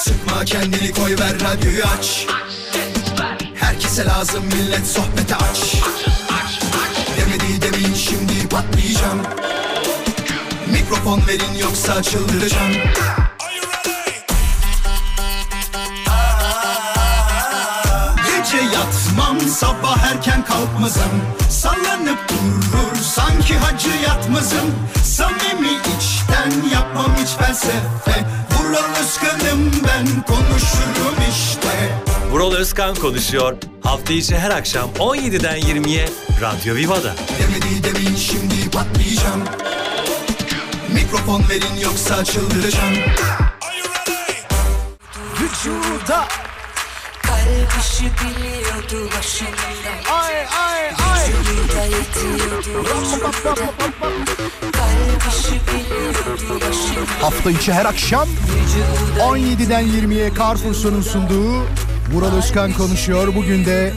Sıkma kendini koy ver radyoyu aç. Herkese lazım millet sohbete aç. Demedi demin şimdi patlayacağım. Mikrofon verin yoksa çıldıracağım. Gece yatmam sabah erken kalkmazım. Sallanıp durur sanki hacı yatmazım. Samimi içten yapmam hiç felsefe. Vural Özkan'ım ben konuşurum işte. Vural Özkan konuşuyor. Hafta içi her akşam 17'den 20'ye Radyo Viva'da. Demedi demin şimdi patlayacağım. Mikrofon verin yoksa çıldıracağım. Vücuda İşi biliyordu başında ay ay ay Vücuda yetiyordu vücuda Kalp işi biliyordu başında Hafta içi her akşam 17'den 20'ye Carrefour'un sunduğu Vural Özkan konuşuyor. Bugün de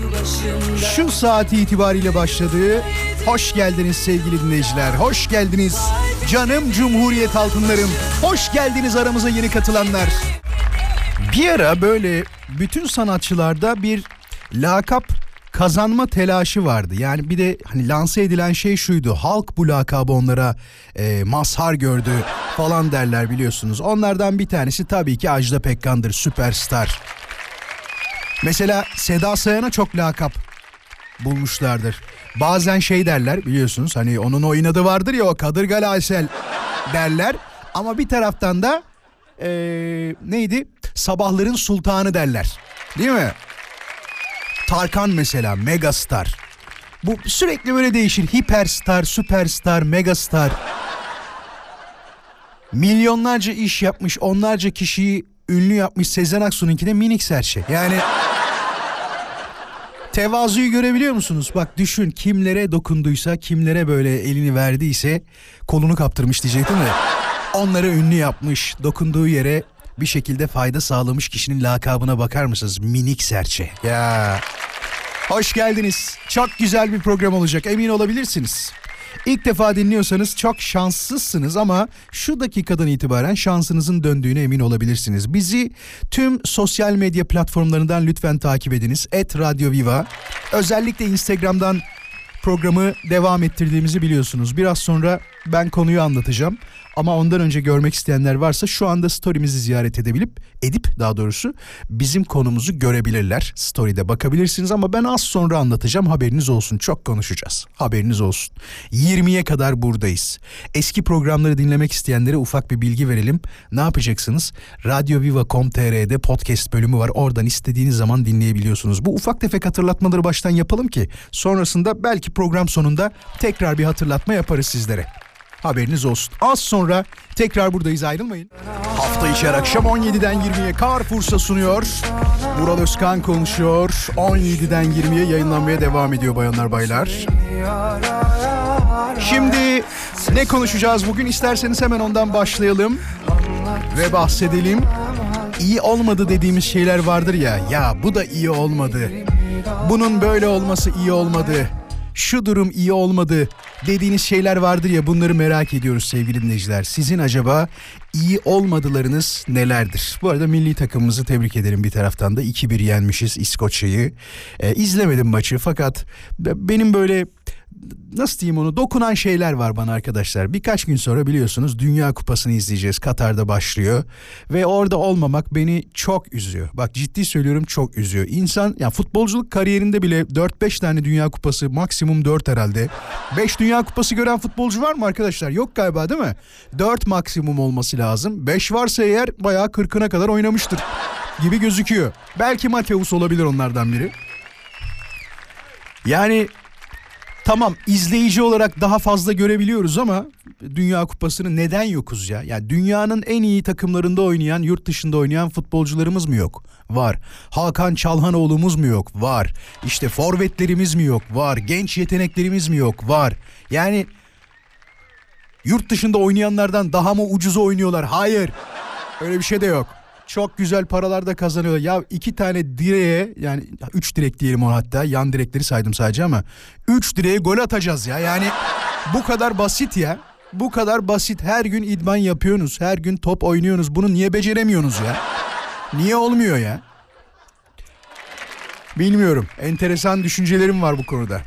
şu saati itibariyle başladı. Hoş geldiniz sevgili dinleyiciler. Hoş geldiniz canım Cumhuriyet altınlarım. Hoş geldiniz aramıza yeni katılanlar. Bir ara böyle bütün sanatçılarda bir lakap kazanma telaşı vardı. Yani bir de hani lanse edilen şey şuydu. Halk bu lakabı onlara e, mazhar gördü falan derler biliyorsunuz. Onlardan bir tanesi tabii ki Ajda Pekkan'dır süperstar. Mesela Seda Sayan'a çok lakap bulmuşlardır. Bazen şey derler biliyorsunuz hani onun oynadı vardır ya o Kadırgalı Aysel derler. Ama bir taraftan da eee, neydi? Sabahların sultanı derler. Değil mi? Tarkan mesela megastar. Bu sürekli böyle değişir. Hiperstar, süperstar, megastar. Milyonlarca iş yapmış, onlarca kişiyi ünlü yapmış Sezen Aksu'nunki de minik serçe. Yani tevazuyu görebiliyor musunuz? Bak düşün kimlere dokunduysa, kimlere böyle elini verdiyse kolunu kaptırmış diyecektim de. Onları ünlü yapmış, dokunduğu yere bir şekilde fayda sağlamış kişinin lakabına bakar mısınız? Minik serçe. Ya. Hoş geldiniz. Çok güzel bir program olacak emin olabilirsiniz. İlk defa dinliyorsanız çok şanslısınız ama şu dakikadan itibaren şansınızın döndüğüne emin olabilirsiniz. Bizi tüm sosyal medya platformlarından lütfen takip ediniz. Et Radio Viva. Özellikle Instagram'dan programı devam ettirdiğimizi biliyorsunuz. Biraz sonra ben konuyu anlatacağım. Ama ondan önce görmek isteyenler varsa şu anda story'mizi ziyaret edebilip edip daha doğrusu bizim konumuzu görebilirler. Story'de bakabilirsiniz ama ben az sonra anlatacağım. Haberiniz olsun. Çok konuşacağız. Haberiniz olsun. 20'ye kadar buradayız. Eski programları dinlemek isteyenlere ufak bir bilgi verelim. Ne yapacaksınız? Radyoviva.com.tr'de podcast bölümü var. Oradan istediğiniz zaman dinleyebiliyorsunuz. Bu ufak tefek hatırlatmaları baştan yapalım ki sonrasında belki program sonunda tekrar bir hatırlatma yaparız sizlere. Haberiniz olsun. Az sonra tekrar buradayız ayrılmayın. Hafta içi akşam 17'den 20'ye Carrefour'sa sunuyor. Vural Özkan konuşuyor. 17'den 20'ye yayınlanmaya devam ediyor bayanlar baylar. Şimdi ne konuşacağız bugün isterseniz hemen ondan başlayalım ve bahsedelim. İyi olmadı dediğimiz şeyler vardır ya. Ya bu da iyi olmadı. Bunun böyle olması iyi olmadı. Şu durum iyi olmadı dediğiniz şeyler vardır ya bunları merak ediyoruz sevgili dinleyiciler. Sizin acaba iyi olmadılarınız nelerdir? Bu arada milli takımımızı tebrik ederim bir taraftan da 2-1 yenmişiz İskoçya'yı. Ee, izlemedim maçı fakat benim böyle nasıl diyeyim onu dokunan şeyler var bana arkadaşlar. Birkaç gün sonra biliyorsunuz Dünya Kupası'nı izleyeceğiz. Katar'da başlıyor ve orada olmamak beni çok üzüyor. Bak ciddi söylüyorum çok üzüyor. İnsan ya futbolculuk kariyerinde bile 4-5 tane Dünya Kupası maksimum 4 herhalde. 5 Dünya Kupası gören futbolcu var mı arkadaşlar? Yok galiba değil mi? 4 maksimum olması lazım. 5 varsa eğer bayağı 40'ına kadar oynamıştır gibi gözüküyor. Belki Mateus olabilir onlardan biri. Yani Tamam izleyici olarak daha fazla görebiliyoruz ama Dünya Kupası'nı neden yokuz ya? Yani dünyanın en iyi takımlarında oynayan, yurt dışında oynayan futbolcularımız mı yok? Var. Hakan Çalhanoğlu'muz mu yok? Var. İşte forvetlerimiz mi yok? Var. Genç yeteneklerimiz mi yok? Var. Yani yurt dışında oynayanlardan daha mı ucuza oynuyorlar? Hayır. Öyle bir şey de yok. Çok güzel paralar da kazanıyorlar. Ya iki tane direğe yani üç direk diyelim o hatta yan direkleri saydım sadece ama üç direğe gol atacağız ya. Yani bu kadar basit ya. Bu kadar basit. Her gün idman yapıyorsunuz. Her gün top oynuyorsunuz. Bunu niye beceremiyorsunuz ya? Niye olmuyor ya? Bilmiyorum. Enteresan düşüncelerim var bu konuda.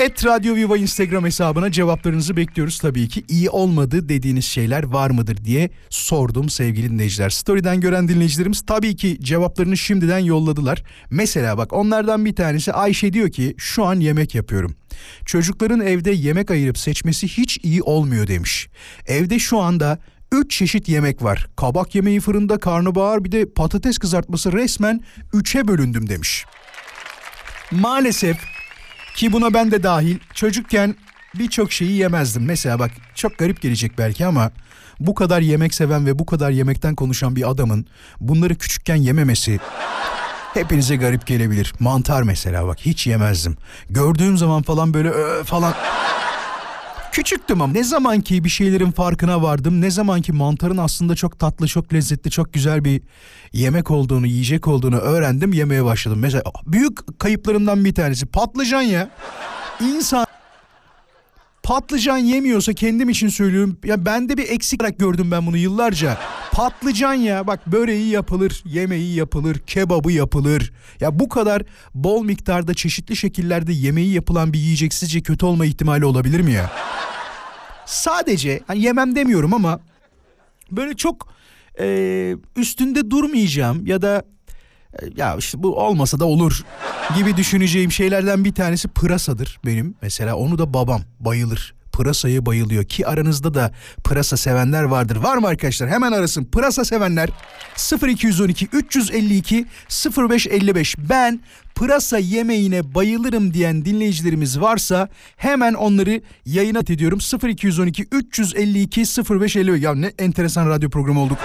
Et Radyo Viva Instagram hesabına cevaplarınızı bekliyoruz tabii ki. İyi olmadı dediğiniz şeyler var mıdır diye sordum sevgili dinleyiciler. Story'den gören dinleyicilerimiz tabii ki cevaplarını şimdiden yolladılar. Mesela bak onlardan bir tanesi Ayşe diyor ki şu an yemek yapıyorum. Çocukların evde yemek ayırıp seçmesi hiç iyi olmuyor demiş. Evde şu anda 3 çeşit yemek var. Kabak yemeği fırında, karnabahar bir de patates kızartması resmen 3'e bölündüm demiş. Maalesef ki buna ben de dahil çocukken birçok şeyi yemezdim. Mesela bak çok garip gelecek belki ama bu kadar yemek seven ve bu kadar yemekten konuşan bir adamın bunları küçükken yememesi hepinize garip gelebilir. Mantar mesela bak hiç yemezdim. Gördüğüm zaman falan böyle falan Küçüktüm ama ne zaman ki bir şeylerin farkına vardım, ne zaman ki mantarın aslında çok tatlı, çok lezzetli, çok güzel bir yemek olduğunu, yiyecek olduğunu öğrendim, yemeye başladım. Mesela büyük kayıplarımdan bir tanesi patlıcan ya. İnsan patlıcan yemiyorsa kendim için söylüyorum. Ya bende bir eksik olarak gördüm ben bunu yıllarca. Patlıcan ya bak böreği yapılır, yemeği yapılır, kebabı yapılır. Ya bu kadar bol miktarda çeşitli şekillerde yemeği yapılan bir yiyecek sizce kötü olma ihtimali olabilir mi ya? Sadece hani yemem demiyorum ama böyle çok e, üstünde durmayacağım ya da e, ya işte bu olmasa da olur gibi düşüneceğim şeylerden bir tanesi pırasadır benim. Mesela onu da babam bayılır. Pırasayı bayılıyor ki aranızda da pırasa sevenler vardır. Var mı arkadaşlar? Hemen arasın. Pırasa sevenler 0212 352 0555. Ben pırasa yemeğine bayılırım diyen dinleyicilerimiz varsa hemen onları yayına ediyorum. 0212 352 0555. Ya ne enteresan radyo programı olduk.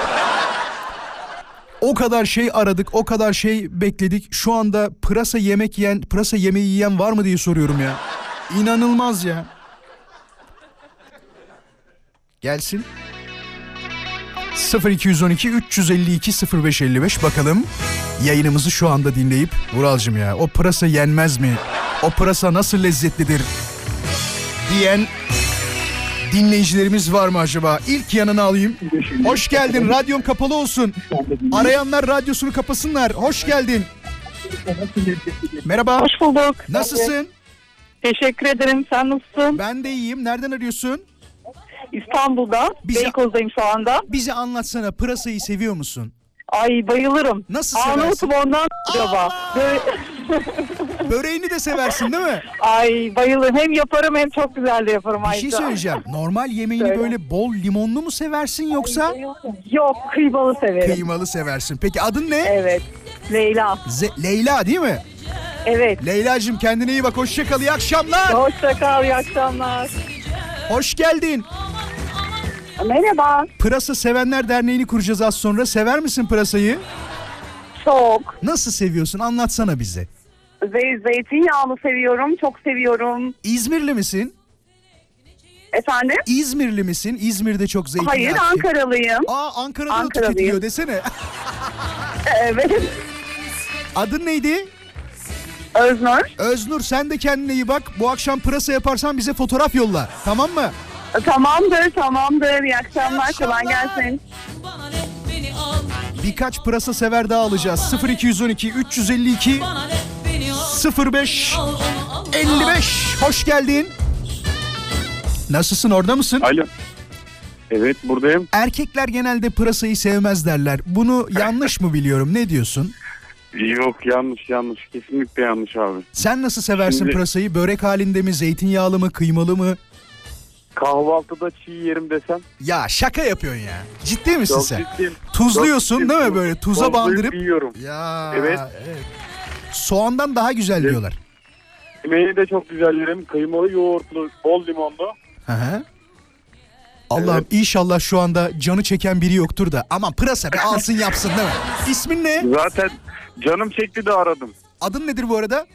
O kadar şey aradık, o kadar şey bekledik. Şu anda pırasa yemek yiyen, pırasa yemeği yiyen var mı diye soruyorum ya. İnanılmaz ya. Gelsin. 0212 352 0555 bakalım. Yayınımızı şu anda dinleyip Vuralcım ya o pırasa yenmez mi? O pırasa nasıl lezzetlidir? Diyen dinleyicilerimiz var mı acaba? İlk yanına alayım. Hoş geldin. Radyon kapalı olsun. Arayanlar radyosunu kapasınlar. Hoş geldin. Merhaba. Hoş bulduk. Nasılsın? Teşekkür ederim. Sen nasılsın? Ben de iyiyim. Nereden arıyorsun? İstanbul'da. Bize- Beykoz'dayım şu anda. Bize anlatsana pırasayı seviyor musun? Ay bayılırım. Nasıl Arnavut'um ondan acaba. Böyle, Böreğini de seversin değil mi? ay bayılırım. Hem yaparım hem çok güzel de yaparım Bir şey söyleyeceğim. Normal yemeğini Söyle. böyle bol limonlu mu seversin yoksa Yok kıymalı severim. kıymalı seversin? Peki adın ne? Evet. Leyla. Ze- Leyla değil mi? Evet. Leyla'cığım kendine iyi bak. Hoşça kal. İyi akşamlar. Hoşça kal. İyi akşamlar. Hoş geldin. Merhaba. Pırasa Sevenler Derneği'ni kuracağız az sonra. Sever misin pırasayı? Çok. Nasıl seviyorsun? Anlatsana bize. Zey zeytinyağlı seviyorum. Çok seviyorum. İzmirli misin? Efendim? İzmirli misin? İzmir'de çok zeytinyağı. Hayır tüketiyor. Ankaralıyım. Aa Ankara'da da Ankaralıyım. tüketiliyor desene. Evet. Adın neydi? Öznur. Öznur sen de kendine iyi bak. Bu akşam pırasa yaparsan bize fotoğraf yolla. Tamam mı? Tamamdır tamamdır. İyi akşamlar. Kolay gelsin. Birkaç pırasa sever daha alacağız. 0212 352 Bana ne beni al 05 Al onu al 55. Hoş geldin. Nasılsın orada mısın? Alo. Evet buradayım. Erkekler genelde pırasayı sevmez derler. Bunu yanlış mı biliyorum? Ne diyorsun? Yok yanlış yanlış. Kesinlikle yanlış abi. Sen nasıl seversin Şimdi- pırasayı? Börek halinde mi? Zeytinyağlı mı? Kıymalı mı? Kahvaltıda çiğ yerim desem. Ya şaka yapıyorsun ya. Ciddi misin Çok sen? ciddiyim. Tuzluyorsun Çok değil mi ciddiyim. böyle? Tuza Tuzlayıp bandırıp. yiyorum. Ya. Evet. Soğandan daha güzel diyorlar. Yemeği de çok güzel yerim. Kıymalı, yoğurtlu, bol limonlu. Hı hı. Allah'ım inşallah şu anda canı çeken biri yoktur da. Aman pırasa be alsın yapsın değil mi? İsmin ne? Zaten canım çekti de aradım. Adın nedir bu arada?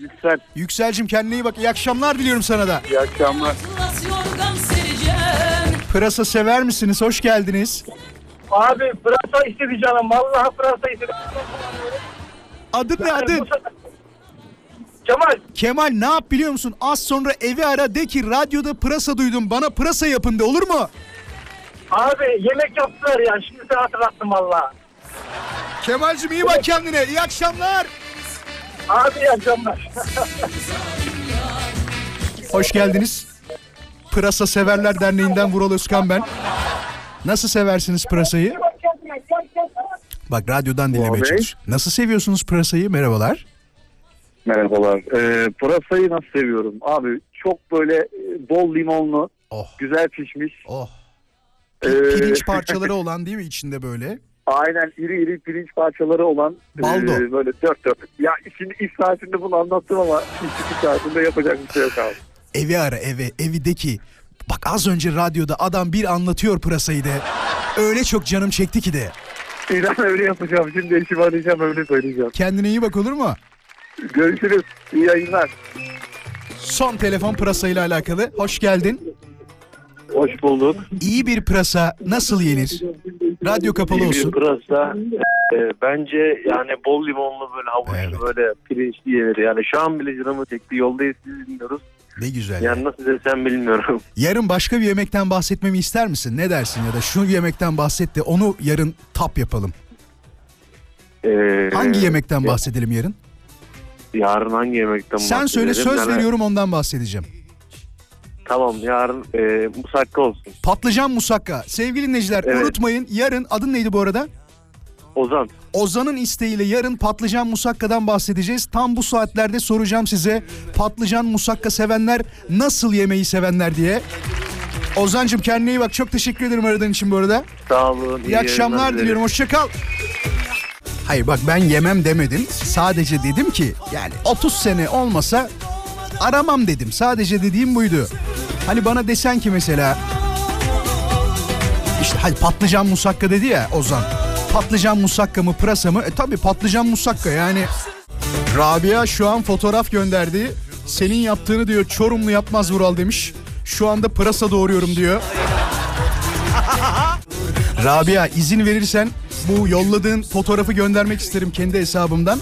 Yüksel. Yükselcim kendine iyi bak. İyi akşamlar diliyorum sana da. İyi akşamlar. Pırasa sever misiniz? Hoş geldiniz. Abi pırasa istedi canım. Vallahi pırasa istedi. Adın ne adın? Kemal Kemal ne yap biliyor musun? Az sonra evi ara de ki radyoda pırasa duydum bana pırasa yapın de olur mu? Abi yemek yaptılar ya. Şimdi sen hatırlattın valla. Kemal'cim iyi bak kendine. İyi akşamlar. Abi iyi akşamlar. Hoş geldiniz. Pırasa Severler Derneği'nden Vural Özkan ben. Nasıl seversiniz pırasayı? Bak radyodan dinlemeye Bey. çalış. Nasıl seviyorsunuz pırasayı? Merhabalar. Merhabalar. Ee, pırasayı nasıl seviyorum? Abi çok böyle e, bol limonlu, Oh güzel pişmiş. oh. Ee, Pirinç parçaları olan değil mi içinde böyle? Aynen iri iri pirinç parçaları olan Baldo. e, böyle dört dört. Ya şimdi ilk saatinde bunu anlattım ama ilk saatinde yapacak bir şey yok abi. Evi ara eve, evideki. Bak az önce radyoda adam bir anlatıyor pırasayı de. Öyle çok canım çekti ki de. İnan öyle yapacağım. Şimdi eşimi arayacağım öyle söyleyeceğim. Kendine iyi bak olur mu? Görüşürüz. İyi yayınlar. Son telefon pırasayla alakalı. Hoş geldin. Hoş bulduk. İyi bir pırasa nasıl yenir? Radyo kapalı olsun. Pırasa e, bence yani bol limonlu böyle havuç Evet. böyle pirinçli yenir. Yani şu an bile canımı çekti. Yoldayız sizi dinliyoruz. Ne güzel. Yani nasıl desem bilmiyorum. Yarın başka bir yemekten bahsetmemi ister misin? Ne dersin ya da şu yemekten bahset de onu yarın tap yapalım. E, Hangi yemekten bahsedelim yarın? Yarın hangi yemekten Sen söyle bahsedelim? söz Yani- veriyorum ondan bahsedeceğim. Tamam yarın e, musakka olsun. Patlıcan musakka. Sevgili dinleyiciler Evet. unutmayın yarın adın neydi bu arada? Ozan. Ozan'ın isteğiyle yarın patlıcan musakkadan bahsedeceğiz. Tam bu saatlerde soracağım size patlıcan musakka sevenler nasıl yemeği sevenler diye. Ozan'cığım kendine iyi bak. Çok teşekkür ederim aradığın için bu arada. Sağ olun. İyi akşamlar diliyorum. Hoşça kal. Hayır bak ben yemem demedim. Sadece dedim ki yani 30 sene olmasa aramam dedim. Sadece dediğim buydu. Hani bana desen ki mesela işte hadi patlıcan musakka dedi ya Ozan. Patlıcan musakka mı pırasa mı? E tabi patlıcan musakka yani. Rabia şu an fotoğraf gönderdi. Senin yaptığını diyor Çorumlu yapmaz Vural demiş. Şu anda pırasa doğuruyorum diyor. Rabia izin verirsen bu yolladığın fotoğrafı göndermek isterim kendi hesabımdan.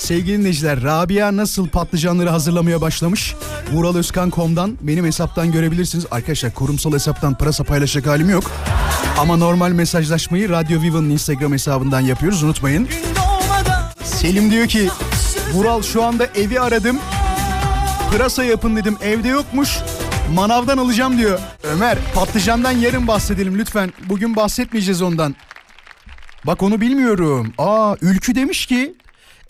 Sevgili dinleyiciler Rabia nasıl patlıcanları hazırlamaya başlamış? Vuralözkan.com'dan benim hesaptan görebilirsiniz. Arkadaşlar kurumsal hesaptan pırasa paylaşacak halim yok. Ama normal mesajlaşmayı Radyo Viva'nın Instagram hesabından yapıyoruz unutmayın. Selim diyor ki Vural şu anda evi aradım. Pırasa yapın dedim evde yokmuş. Manavdan alacağım diyor. Ömer patlıcandan yarın bahsedelim lütfen. Bugün bahsetmeyeceğiz ondan. Bak onu bilmiyorum. Aa Ülkü demiş ki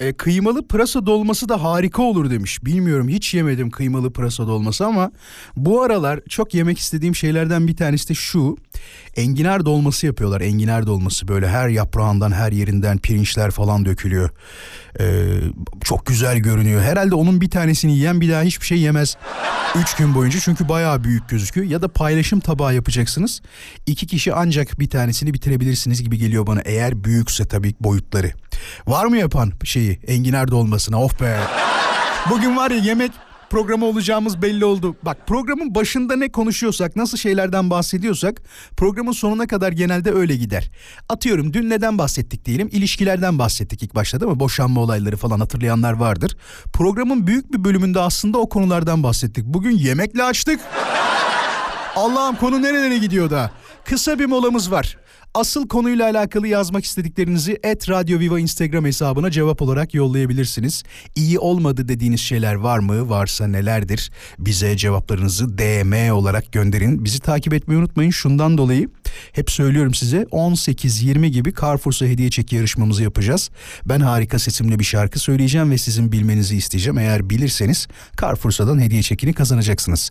e, kıymalı pırasa dolması da harika olur demiş. Bilmiyorum hiç yemedim kıymalı pırasa dolması ama bu aralar çok yemek istediğim şeylerden bir tanesi de şu. Enginar dolması yapıyorlar. Enginar dolması böyle her yaprağından her yerinden pirinçler falan dökülüyor. Ee, çok güzel görünüyor. Herhalde onun bir tanesini yiyen bir daha hiçbir şey yemez. Üç gün boyunca çünkü bayağı büyük gözüküyor. Ya da paylaşım tabağı yapacaksınız. İki kişi ancak bir tanesini bitirebilirsiniz gibi geliyor bana. Eğer büyükse tabii boyutları. Var mı yapan şeyi enginar dolmasına? Of be. Bugün var ya yemek programı olacağımız belli oldu. Bak programın başında ne konuşuyorsak, nasıl şeylerden bahsediyorsak programın sonuna kadar genelde öyle gider. Atıyorum dün neden bahsettik diyelim? İlişkilerden bahsettik ilk başta değil mi? Boşanma olayları falan hatırlayanlar vardır. Programın büyük bir bölümünde aslında o konulardan bahsettik. Bugün yemekle açtık. Allah'ım konu nerelere gidiyor da? Kısa bir molamız var. Asıl konuyla alakalı yazmak istediklerinizi et Radyo Viva Instagram hesabına cevap olarak yollayabilirsiniz. İyi olmadı dediğiniz şeyler var mı? Varsa nelerdir? Bize cevaplarınızı DM olarak gönderin. Bizi takip etmeyi unutmayın. Şundan dolayı hep söylüyorum size 18-20 gibi Carrefour'sa hediye çeki yarışmamızı yapacağız. Ben harika sesimle bir şarkı söyleyeceğim ve sizin bilmenizi isteyeceğim. Eğer bilirseniz Carrefour'sa'dan hediye çekini kazanacaksınız.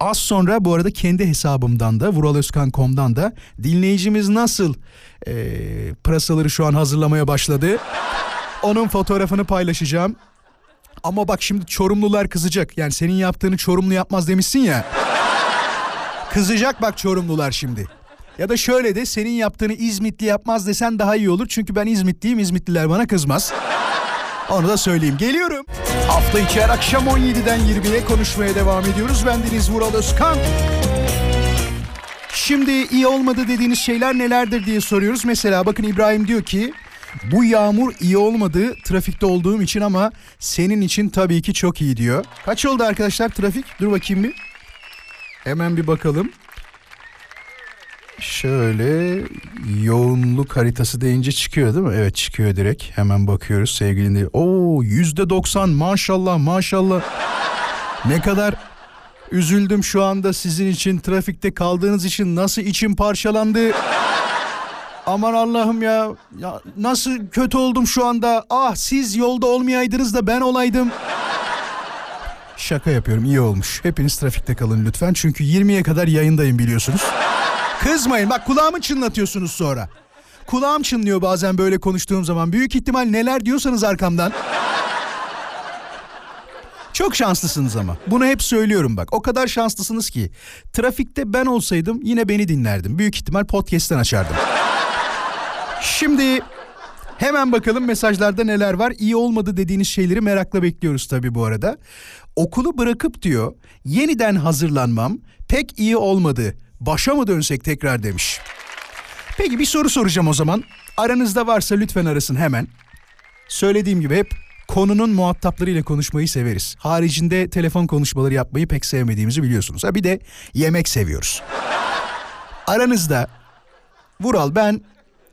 Az sonra bu arada kendi hesabımdan da vuraloskan.com'dan da dinleyicimiz nasıl e, pırasaları şu an hazırlamaya başladı. Onun fotoğrafını paylaşacağım. Ama bak şimdi Çorumlular kızacak. Yani senin yaptığını Çorumlu yapmaz demişsin ya. Kızacak bak Çorumlular şimdi. Ya da şöyle de senin yaptığını İzmitli yapmaz desen daha iyi olur. Çünkü ben İzmitliyim. İzmitliler bana kızmaz. Onu da söyleyeyim. Geliyorum. Hafta içi her akşam 17'den 20'ye konuşmaya devam ediyoruz. Ben Deniz Vural Özkan. Şimdi iyi olmadı dediğiniz şeyler nelerdir diye soruyoruz. Mesela bakın İbrahim diyor ki bu yağmur iyi olmadı trafikte olduğum için ama senin için tabii ki çok iyi diyor. Kaç oldu arkadaşlar trafik? Dur bakayım bir. Hemen bir bakalım. Şöyle yoğunluk haritası deyince çıkıyor değil mi? Evet çıkıyor direkt. Hemen bakıyoruz sevgili dinleyici. Oo yüzde doksan maşallah maşallah. Ne kadar üzüldüm şu anda sizin için trafikte kaldığınız için nasıl içim parçalandı. Aman Allah'ım ya. ya nasıl kötü oldum şu anda. Ah siz yolda olmayaydınız da ben olaydım. Şaka yapıyorum iyi olmuş. Hepiniz trafikte kalın lütfen. Çünkü 20'ye kadar yayındayım biliyorsunuz. Kızmayın bak kulağımı çınlatıyorsunuz sonra. Kulağım çınlıyor bazen böyle konuştuğum zaman. Büyük ihtimal neler diyorsanız arkamdan. Çok şanslısınız ama. Bunu hep söylüyorum bak. O kadar şanslısınız ki. Trafikte ben olsaydım yine beni dinlerdim. Büyük ihtimal podcast'ten açardım. Şimdi hemen bakalım mesajlarda neler var. İyi olmadı dediğiniz şeyleri merakla bekliyoruz tabii bu arada. Okulu bırakıp diyor yeniden hazırlanmam pek iyi olmadı. Başa mı dönsek tekrar demiş. Peki bir soru soracağım o zaman. Aranızda varsa lütfen arasın hemen. Söylediğim gibi hep konunun muhataplarıyla konuşmayı severiz. Haricinde telefon konuşmaları yapmayı pek sevmediğimizi biliyorsunuz. Ha bir de yemek seviyoruz. Aranızda Vural ben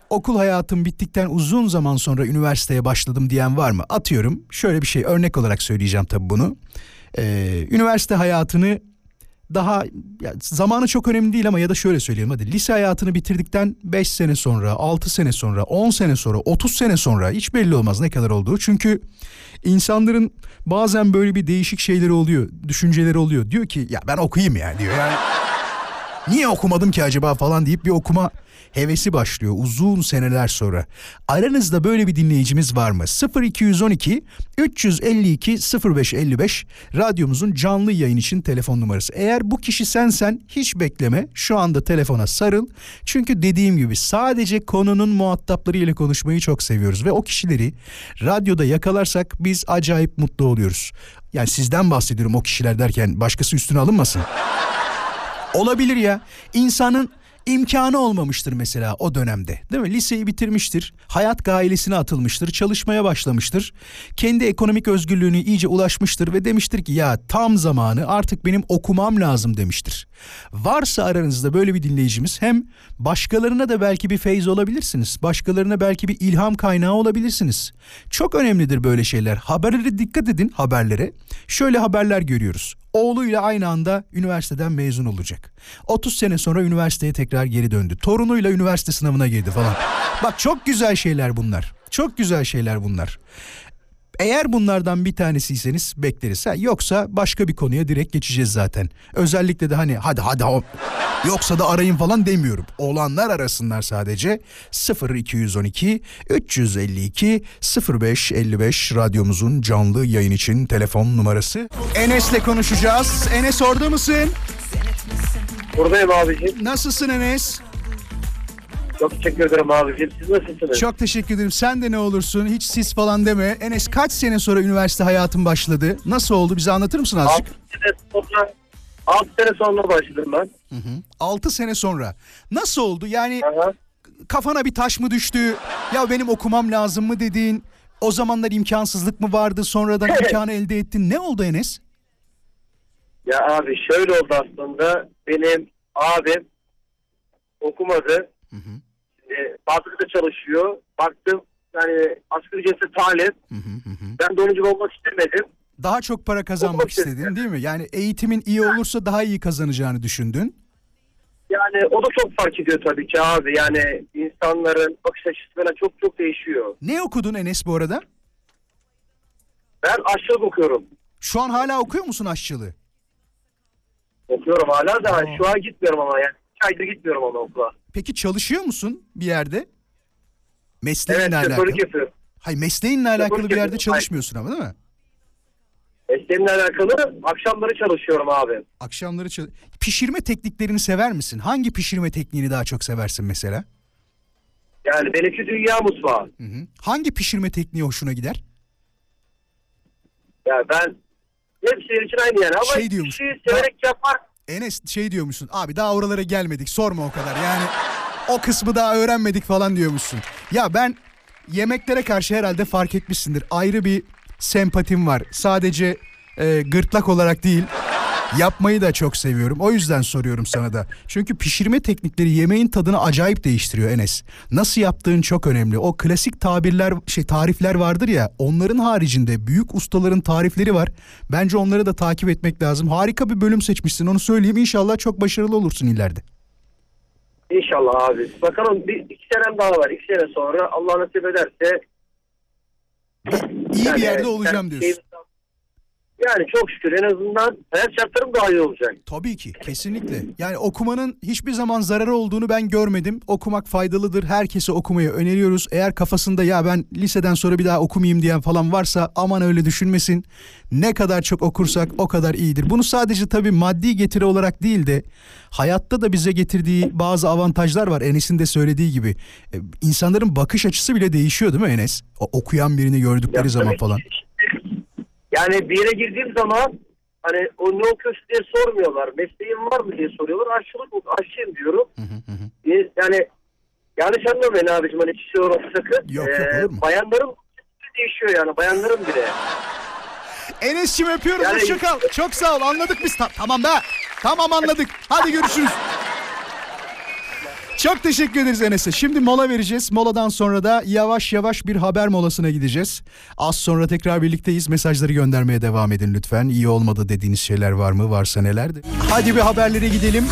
okul hayatım bittikten uzun zaman sonra üniversiteye başladım diyen var mı? Atıyorum şöyle bir şey örnek olarak söyleyeceğim tabii bunu. Ee, üniversite hayatını daha ya zamanı çok önemli değil ama ya da şöyle söyleyeyim hadi lise hayatını bitirdikten 5 sene sonra, 6 sene sonra, 10 sene sonra, 30 sene sonra hiç belli olmaz ne kadar olduğu. Çünkü insanların bazen böyle bir değişik şeyleri oluyor, düşünceleri oluyor. Diyor ki ya ben okuyayım ya diyor. Yani niye okumadım ki acaba falan deyip bir okuma hevesi başlıyor uzun seneler sonra. Aranızda böyle bir dinleyicimiz var mı? 0212 352 0555 radyomuzun canlı yayın için telefon numarası. Eğer bu kişi sensen hiç bekleme. Şu anda telefona sarıl. Çünkü dediğim gibi sadece konunun muhatapları ile konuşmayı çok seviyoruz ve o kişileri radyoda yakalarsak biz acayip mutlu oluyoruz. Yani sizden bahsediyorum o kişiler derken başkası üstüne alınmasın. Olabilir ya. İnsanın imkanı olmamıştır mesela o dönemde. Değil mi? Liseyi bitirmiştir. Hayat gailesine atılmıştır. Çalışmaya başlamıştır. Kendi ekonomik özgürlüğünü iyice ulaşmıştır ve demiştir ki ya tam zamanı artık benim okumam lazım demiştir. Varsa aranızda böyle bir dinleyicimiz hem başkalarına da belki bir feyz olabilirsiniz. Başkalarına belki bir ilham kaynağı olabilirsiniz. Çok önemlidir böyle şeyler. Haberlere dikkat edin haberlere. Şöyle haberler görüyoruz oğluyla aynı anda üniversiteden mezun olacak. 30 sene sonra üniversiteye tekrar geri döndü. Torunuyla üniversite sınavına girdi falan. Bak çok güzel şeyler bunlar. Çok güzel şeyler bunlar. Eğer bunlardan bir tanesiyseniz bekleriz. Ha, yoksa başka bir konuya direkt geçeceğiz zaten. Özellikle de hani hadi hadi hop. Yoksa da arayın falan demiyorum. Olanlar arasınlar sadece. 0212 352 0555 radyomuzun canlı yayın için telefon numarası. Enes'le konuşacağız. Enes orada mısın? Buradayım abicim. Nasılsın Enes? Çok teşekkür ederim abicim. Siz nasılsınız? Çok teşekkür ederim. Sen de ne olursun? Hiç sis falan deme. Enes kaç sene sonra üniversite hayatın başladı? Nasıl oldu? Bize anlatır mısın 6 azıcık? sene sonra 6 sene sonra başladım ben. 6 sene sonra. Nasıl oldu? Yani Aha. kafana bir taş mı düştü? Ya benim okumam lazım mı dedin? O zamanlar imkansızlık mı vardı? Sonradan imkanı elde ettin. Ne oldu Enes? Ya abi şöyle oldu aslında. Benim abim okumadı. E, fabrikada çalışıyor. Baktım yani asgari ücrete talep. Ben de onun gibi olmak istemedim. Daha çok para kazanmak istedim. istedin değil mi? Yani eğitimin iyi olursa daha iyi kazanacağını düşündün. Yani o da çok fark ediyor tabii ki abi. Yani insanların bakış açısı falan çok çok değişiyor. Ne okudun Enes bu arada? Ben aşçılık okuyorum. Şu an hala okuyor musun aşçılığı? Okuyorum hala da şu an gitmiyorum ama yani. Aydır gitmiyorum ama okula. Peki çalışıyor musun bir yerde? Mesleğinle Evet alakalı. şoförlük yapıyorum. Hayır mesleğinle alakalı bir yerde yapıyorum. çalışmıyorsun ama değil mi? Mesleğimle alakalı akşamları çalışıyorum abi. Akşamları çal- Pişirme tekniklerini sever misin? Hangi pişirme tekniğini daha çok seversin mesela? Yani benimki dünya mutfağı. Hı hı. Hangi pişirme tekniği hoşuna gider? Yani ben hepsi için aynı yani ama Şey diyormuş, işi severek yapar. Enes şey diyormuşsun. Abi daha oralara gelmedik. Sorma o kadar. Yani o kısmı daha öğrenmedik falan diyormuşsun. Ya ben yemeklere karşı herhalde fark etmişsindir. Ayrı bir sempatim var. Sadece e, gırtlak olarak değil. Yapmayı da çok seviyorum. O yüzden soruyorum sana da. Çünkü pişirme teknikleri yemeğin tadını acayip değiştiriyor Enes. Nasıl yaptığın çok önemli. O klasik tabirler, şey tarifler vardır ya. Onların haricinde büyük ustaların tarifleri var. Bence onları da takip etmek lazım. Harika bir bölüm seçmişsin. Onu söyleyeyim. İnşallah çok başarılı olursun ileride. İnşallah abi. Bakalım bir iki senem daha var. İki sene sonra Allah nasip ederse İyi Yani bir yerde olacağım diyorsun. Yani çok şükür en azından hayat şartlarım daha iyi olacak. Tabii ki kesinlikle. Yani okumanın hiçbir zaman zararı olduğunu ben görmedim. Okumak faydalıdır. Herkese okumayı öneriyoruz. Eğer kafasında ya ben liseden sonra bir daha okumayayım diyen falan varsa aman öyle düşünmesin. Ne kadar çok okursak o kadar iyidir. Bunu sadece tabii maddi getiri olarak değil de hayatta da bize getirdiği bazı avantajlar var. Enes'in de söylediği gibi. E, insanların bakış açısı bile değişiyor değil mi Enes? O okuyan birini gördükleri Ya zaman tabii. falan. Yani bir yere girdiğim zaman hani o ne okuyorsun diye sormuyorlar. Mesleğin var mı diye soruyorlar. Aşçılık aşçıyım diyorum. Ee, Yani yanlış anlamayın abicim hani kişi olarak sakın. Yok, yok, Ee, olur mu? Bayanların değişiyor yani bayanların bile. Enes'cim öpüyoruz. Yani- Hoşça kal. Çok sağ ol. Anladık biz. Ta- tamam da. Tamam anladık. Hadi görüşürüz. Çok teşekkür ederiz Enes'e. Şimdi mola vereceğiz. Moladan sonra da yavaş yavaş bir haber molasına gideceğiz. Az sonra tekrar birlikteyiz. Mesajları göndermeye devam edin lütfen. İyi olmadı dediğiniz şeyler var mı? Varsa nelerdi? Hadi bir haberlere gidelim.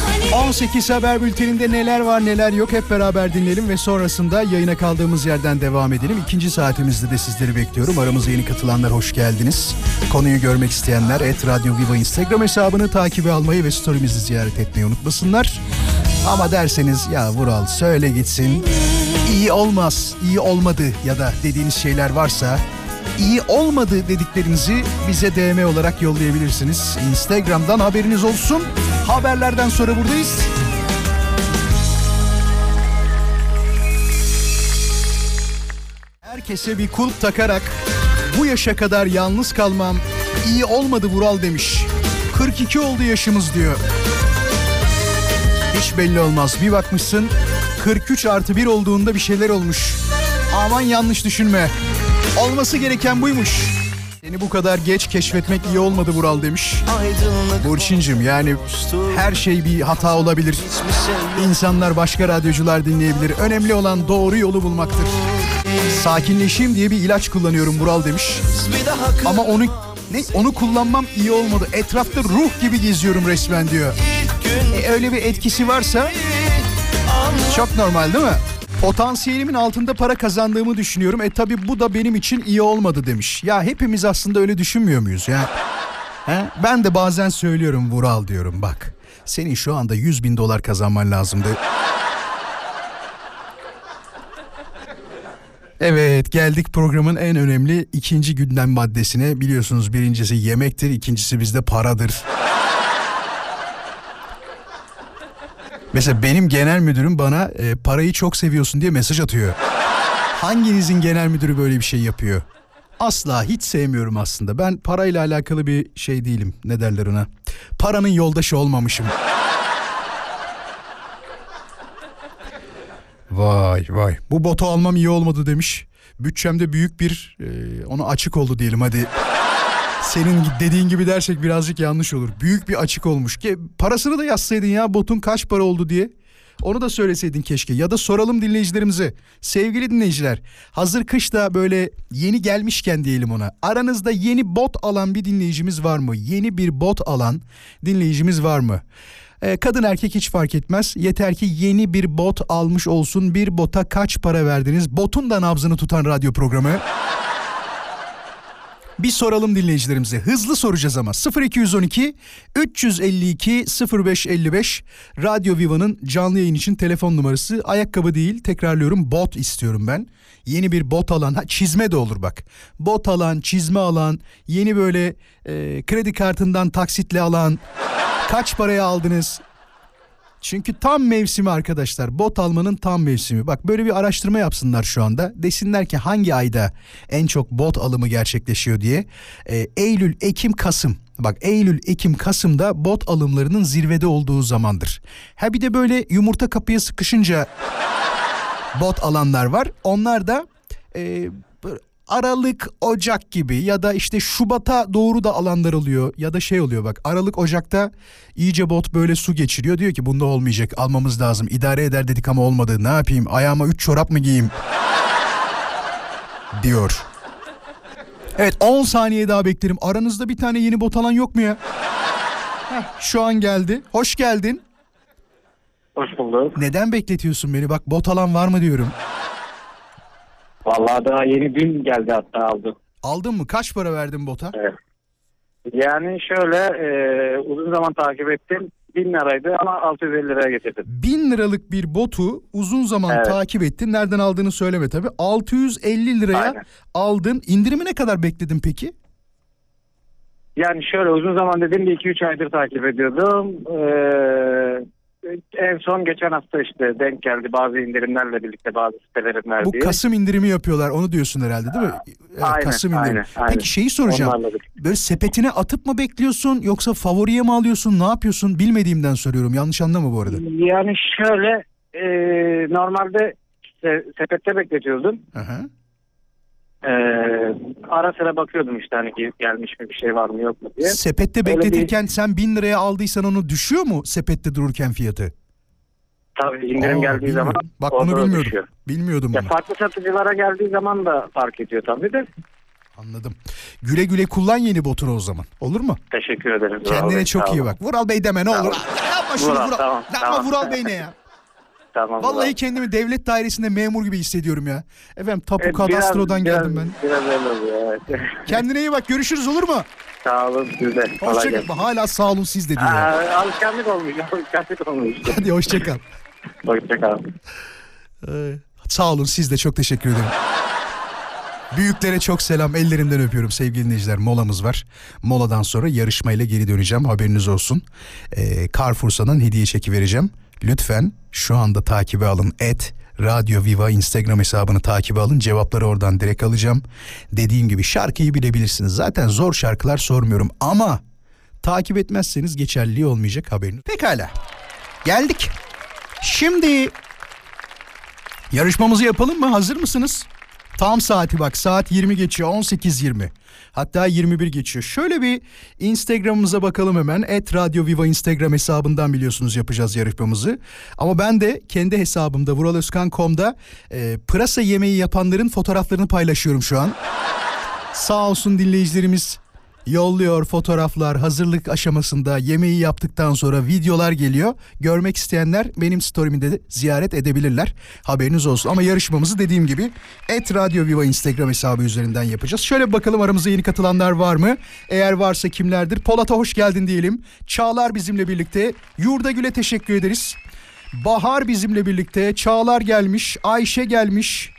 18 haber bülteninde neler var neler yok hep beraber dinleyelim ve sonrasında yayına kaldığımız yerden devam edelim. İkinci saatimizde de sizleri bekliyorum. Aramıza yeni katılanlar hoş geldiniz. Konuyu görmek isteyenler et Radyo Viva Instagram hesabını takibe almayı ve storymizi ziyaret etmeyi unutmasınlar. Ama derseniz ya Vural söyle gitsin. İyi olmaz, iyi olmadı ya da dediğiniz şeyler varsa iyi olmadı dediklerinizi bize DM olarak yollayabilirsiniz. Instagram'dan haberiniz olsun. Haberlerden sonra buradayız. Herkese bir kulp takarak bu yaşa kadar yalnız kalmam iyi olmadı Vural demiş. 42 oldu yaşımız diyor. Hiç belli olmaz. Bir bakmışsın 43 artı 1 olduğunda bir şeyler olmuş. Aman yanlış düşünme. Olması gereken buymuş. Seni bu kadar geç keşfetmek iyi olmadı Vural demiş. Burçincim yani her şey bir hata olabilir. İnsanlar başka radyocular dinleyebilir. Önemli olan doğru yolu bulmaktır. Sakinleşeyim diye bir ilaç kullanıyorum Vural demiş. Ama onu ne onu kullanmam iyi olmadı. Etrafta ruh gibi geziyorum resmen diyor. E, öyle bir etkisi varsa çok normal değil mi? Potansiyelimin altında para kazandığımı düşünüyorum. E tabi bu da benim için iyi olmadı demiş. Ya hepimiz aslında öyle düşünmüyor muyuz ya? He? Ben de bazen söylüyorum Vural diyorum bak. Senin şu anda 100 bin dolar kazanman lazımdı. Evet geldik programın en önemli ikinci gündem maddesine. Biliyorsunuz birincisi yemektir, ikincisi bizde paradır. Mesela benim genel müdürüm bana e, parayı çok seviyorsun diye mesaj atıyor. Hanginizin genel müdürü böyle bir şey yapıyor? Asla hiç sevmiyorum aslında. Ben parayla alakalı bir şey değilim. Ne derler ona? Paranın yoldaşı olmamışım. Vay vay. Bu botu almam iyi olmadı demiş. Bütçemde büyük bir e, onu açık oldu diyelim hadi. Senin dediğin gibi dersek birazcık yanlış olur. Büyük bir açık olmuş. Ki parasını da yazsaydın ya botun kaç para oldu diye. Onu da söyleseydin keşke. Ya da soralım dinleyicilerimize. Sevgili dinleyiciler, hazır kışta böyle yeni gelmişken diyelim ona. Aranızda yeni bot alan bir dinleyicimiz var mı? Yeni bir bot alan dinleyicimiz var mı? Ee, kadın erkek hiç fark etmez. Yeter ki yeni bir bot almış olsun. Bir bota kaç para verdiniz? Botun da nabzını tutan radyo programı. Bir soralım dinleyicilerimize. Hızlı soracağız ama. 0212 352 0555 Radyo Viva'nın canlı yayın için telefon numarası. Ayakkabı değil tekrarlıyorum bot istiyorum ben. Yeni bir bot alan, ha, çizme de olur bak. Bot alan, çizme alan, yeni böyle e, kredi kartından taksitle alan. Kaç paraya aldınız? Çünkü tam mevsimi arkadaşlar. Bot almanın tam mevsimi. Bak böyle bir araştırma yapsınlar şu anda. Desinler ki hangi ayda en çok bot alımı gerçekleşiyor diye. Ee, Eylül, Ekim, Kasım. Bak Eylül, Ekim, Kasım'da bot alımlarının zirvede olduğu zamandır. Ha bir de böyle yumurta kapıya sıkışınca bot alanlar var. Onlar da e, Aralık, Ocak gibi ya da işte Şubat'a doğru da alanlar oluyor ya da şey oluyor bak Aralık, Ocak'ta iyice bot böyle su geçiriyor diyor ki bunda olmayacak almamız lazım idare eder dedik ama olmadı ne yapayım ayağıma 3 çorap mı giyeyim diyor. Evet 10 saniye daha beklerim aranızda bir tane yeni bot alan yok mu ya? Heh, şu an geldi hoş geldin. Hoş bulduk. Neden bekletiyorsun beni bak bot alan var mı diyorum. Vallahi daha yeni dün geldi hatta aldım. Aldın mı kaç para verdin bota? Evet. Yani şöyle e, uzun zaman takip ettim. 1000 liraydı ama 650 liraya getirdim. Bin liralık bir botu uzun zaman Evet. takip ettin. Nereden aldığını söyleme tabii. 650 liraya Aynen. aldın. İndirimi ne kadar bekledin peki? Yani şöyle uzun zaman dedim bir 2-3 aydır takip ediyordum. Ee, en son geçen hafta işte denk geldi bazı indirimlerle birlikte bazı sitelerin verdiği. Bu Kasım indirimi yapıyorlar. Onu diyorsun herhalde değil mi? Evet, Aynen, Kasım indirimi. aynen, aynen. Peki şeyi soracağım. Böyle sepetine atıp mı bekliyorsun yoksa favoriye mi alıyorsun? Ne yapıyorsun? Bilmediğimden soruyorum. Yanlış anlama bu arada. Yani şöyle e, normalde se- sepette bekletiyordum. Hı hı. Ee, ara sıra bakıyordum işte hani gelmiş mi bir şey var mı yok mu diye. Sepette Öyle bekletirken sen bin liraya aldıysan onu düşüyor mu sepette dururken fiyatı? Tabii indirim Oo, geldiği bilmiyorum. zaman Bak bunu bilmiyordum. düşüyor. Bilmiyordum Ya bunu. farklı satıcılara geldiği zaman da fark ediyor tabii de. Anladım. Güle güle kullan yeni botunu o zaman. Olur mu? Teşekkür ederim. Vural Kendine Bey, çok sağ iyi bak. Vural Bey deme ne Tamam. olur. Yapma şunu Vural, Vural. tamam, Yapma tamam. Vural Bey ne ya? Tamam. Vallahi Vural. kendimi devlet dairesinde memur gibi hissediyorum ya. Efendim tapu Evet, kadastrodan biraz- geldim ben. Biraz öyle oluyor evet. Kendine iyi bak görüşürüz olur mu? sağ olun siz de. Hoşçakal. Hala sağ olun siz de diyor. Aa, alışkanlık olmuş. Alışkanlık olmuş. Hadi hoşçakal. Hoşçakalın. Ee, sağ olun siz de çok teşekkür ederim. Büyüklere çok selam ellerinden öpüyorum sevgili dinleyiciler molamız var. Moladan sonra yarışmayla geri döneceğim haberiniz olsun. Ee, Carrefour'dan hediye çeki vereceğim. Lütfen şu anda takibe alın et Radyo Viva Instagram hesabını takibe alın cevapları oradan direkt alacağım. Dediğim gibi şarkıyı bilebilirsiniz zaten zor şarkılar sormuyorum ama takip etmezseniz geçerliliği olmayacak haberiniz. Pekala geldik. Şimdi Yarışmamızı yapalım mı? Hazır mısınız? Tam saati bak saat 20 geçiyor 18.20 hatta 21 geçiyor. Şöyle bir Instagram'ımıza bakalım hemen. Et Radyo Viva Instagram hesabından biliyorsunuz yapacağız yarışmamızı. Ama ben de kendi hesabımda vuraloskan.com'da e, pırasa yemeği yapanların fotoğraflarını paylaşıyorum şu an. Sağ olsun dinleyicilerimiz yolluyor fotoğraflar hazırlık aşamasında yemeği yaptıktan sonra videolar geliyor. Görmek isteyenler benim story'imde de ziyaret edebilirler. Haberiniz olsun ama yarışmamızı dediğim gibi Et Radyo Viva Instagram hesabı üzerinden yapacağız. Şöyle bakalım aramızda yeni katılanlar var mı? Eğer varsa kimlerdir? Polat'a hoş geldin diyelim. Çağlar bizimle birlikte. Yurda Gül'e teşekkür ederiz. Bahar bizimle birlikte. Çağlar gelmiş. Ayşe gelmiş.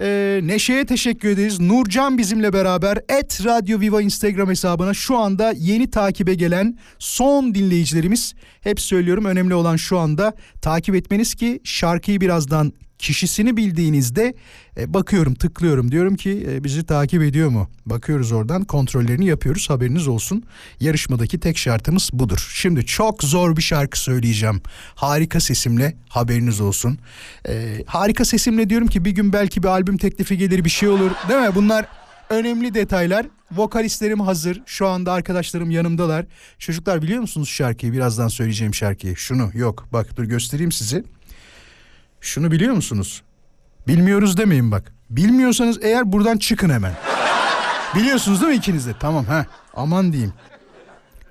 Ee, Neşe'ye teşekkür ederiz. Nurcan bizimle beraber Et Radyo Viva Instagram hesabına şu anda yeni takibe gelen son dinleyicilerimiz. Hep söylüyorum önemli olan şu anda takip etmeniz ki şarkıyı birazdan kişisini bildiğinizde e, bakıyorum tıklıyorum diyorum ki e, bizi takip ediyor mu? Bakıyoruz oradan kontrollerini yapıyoruz haberiniz olsun. Yarışmadaki tek şartımız budur. Şimdi çok zor bir şarkı söyleyeceğim. Harika sesimle haberiniz olsun. E, harika sesimle diyorum ki bir gün belki bir albüm teklifi gelir bir şey olur değil mi? Bunlar önemli detaylar. Vokalistlerim hazır. Şu anda arkadaşlarım yanımdalar. Çocuklar biliyor musunuz şarkıyı? Birazdan söyleyeceğim şarkıyı. Şunu yok bak dur göstereyim size. Şunu biliyor musunuz? Bilmiyoruz demeyin bak. Bilmiyorsanız eğer buradan çıkın hemen. Biliyorsunuz değil mi ikiniz de? Tamam ha. Aman diyeyim.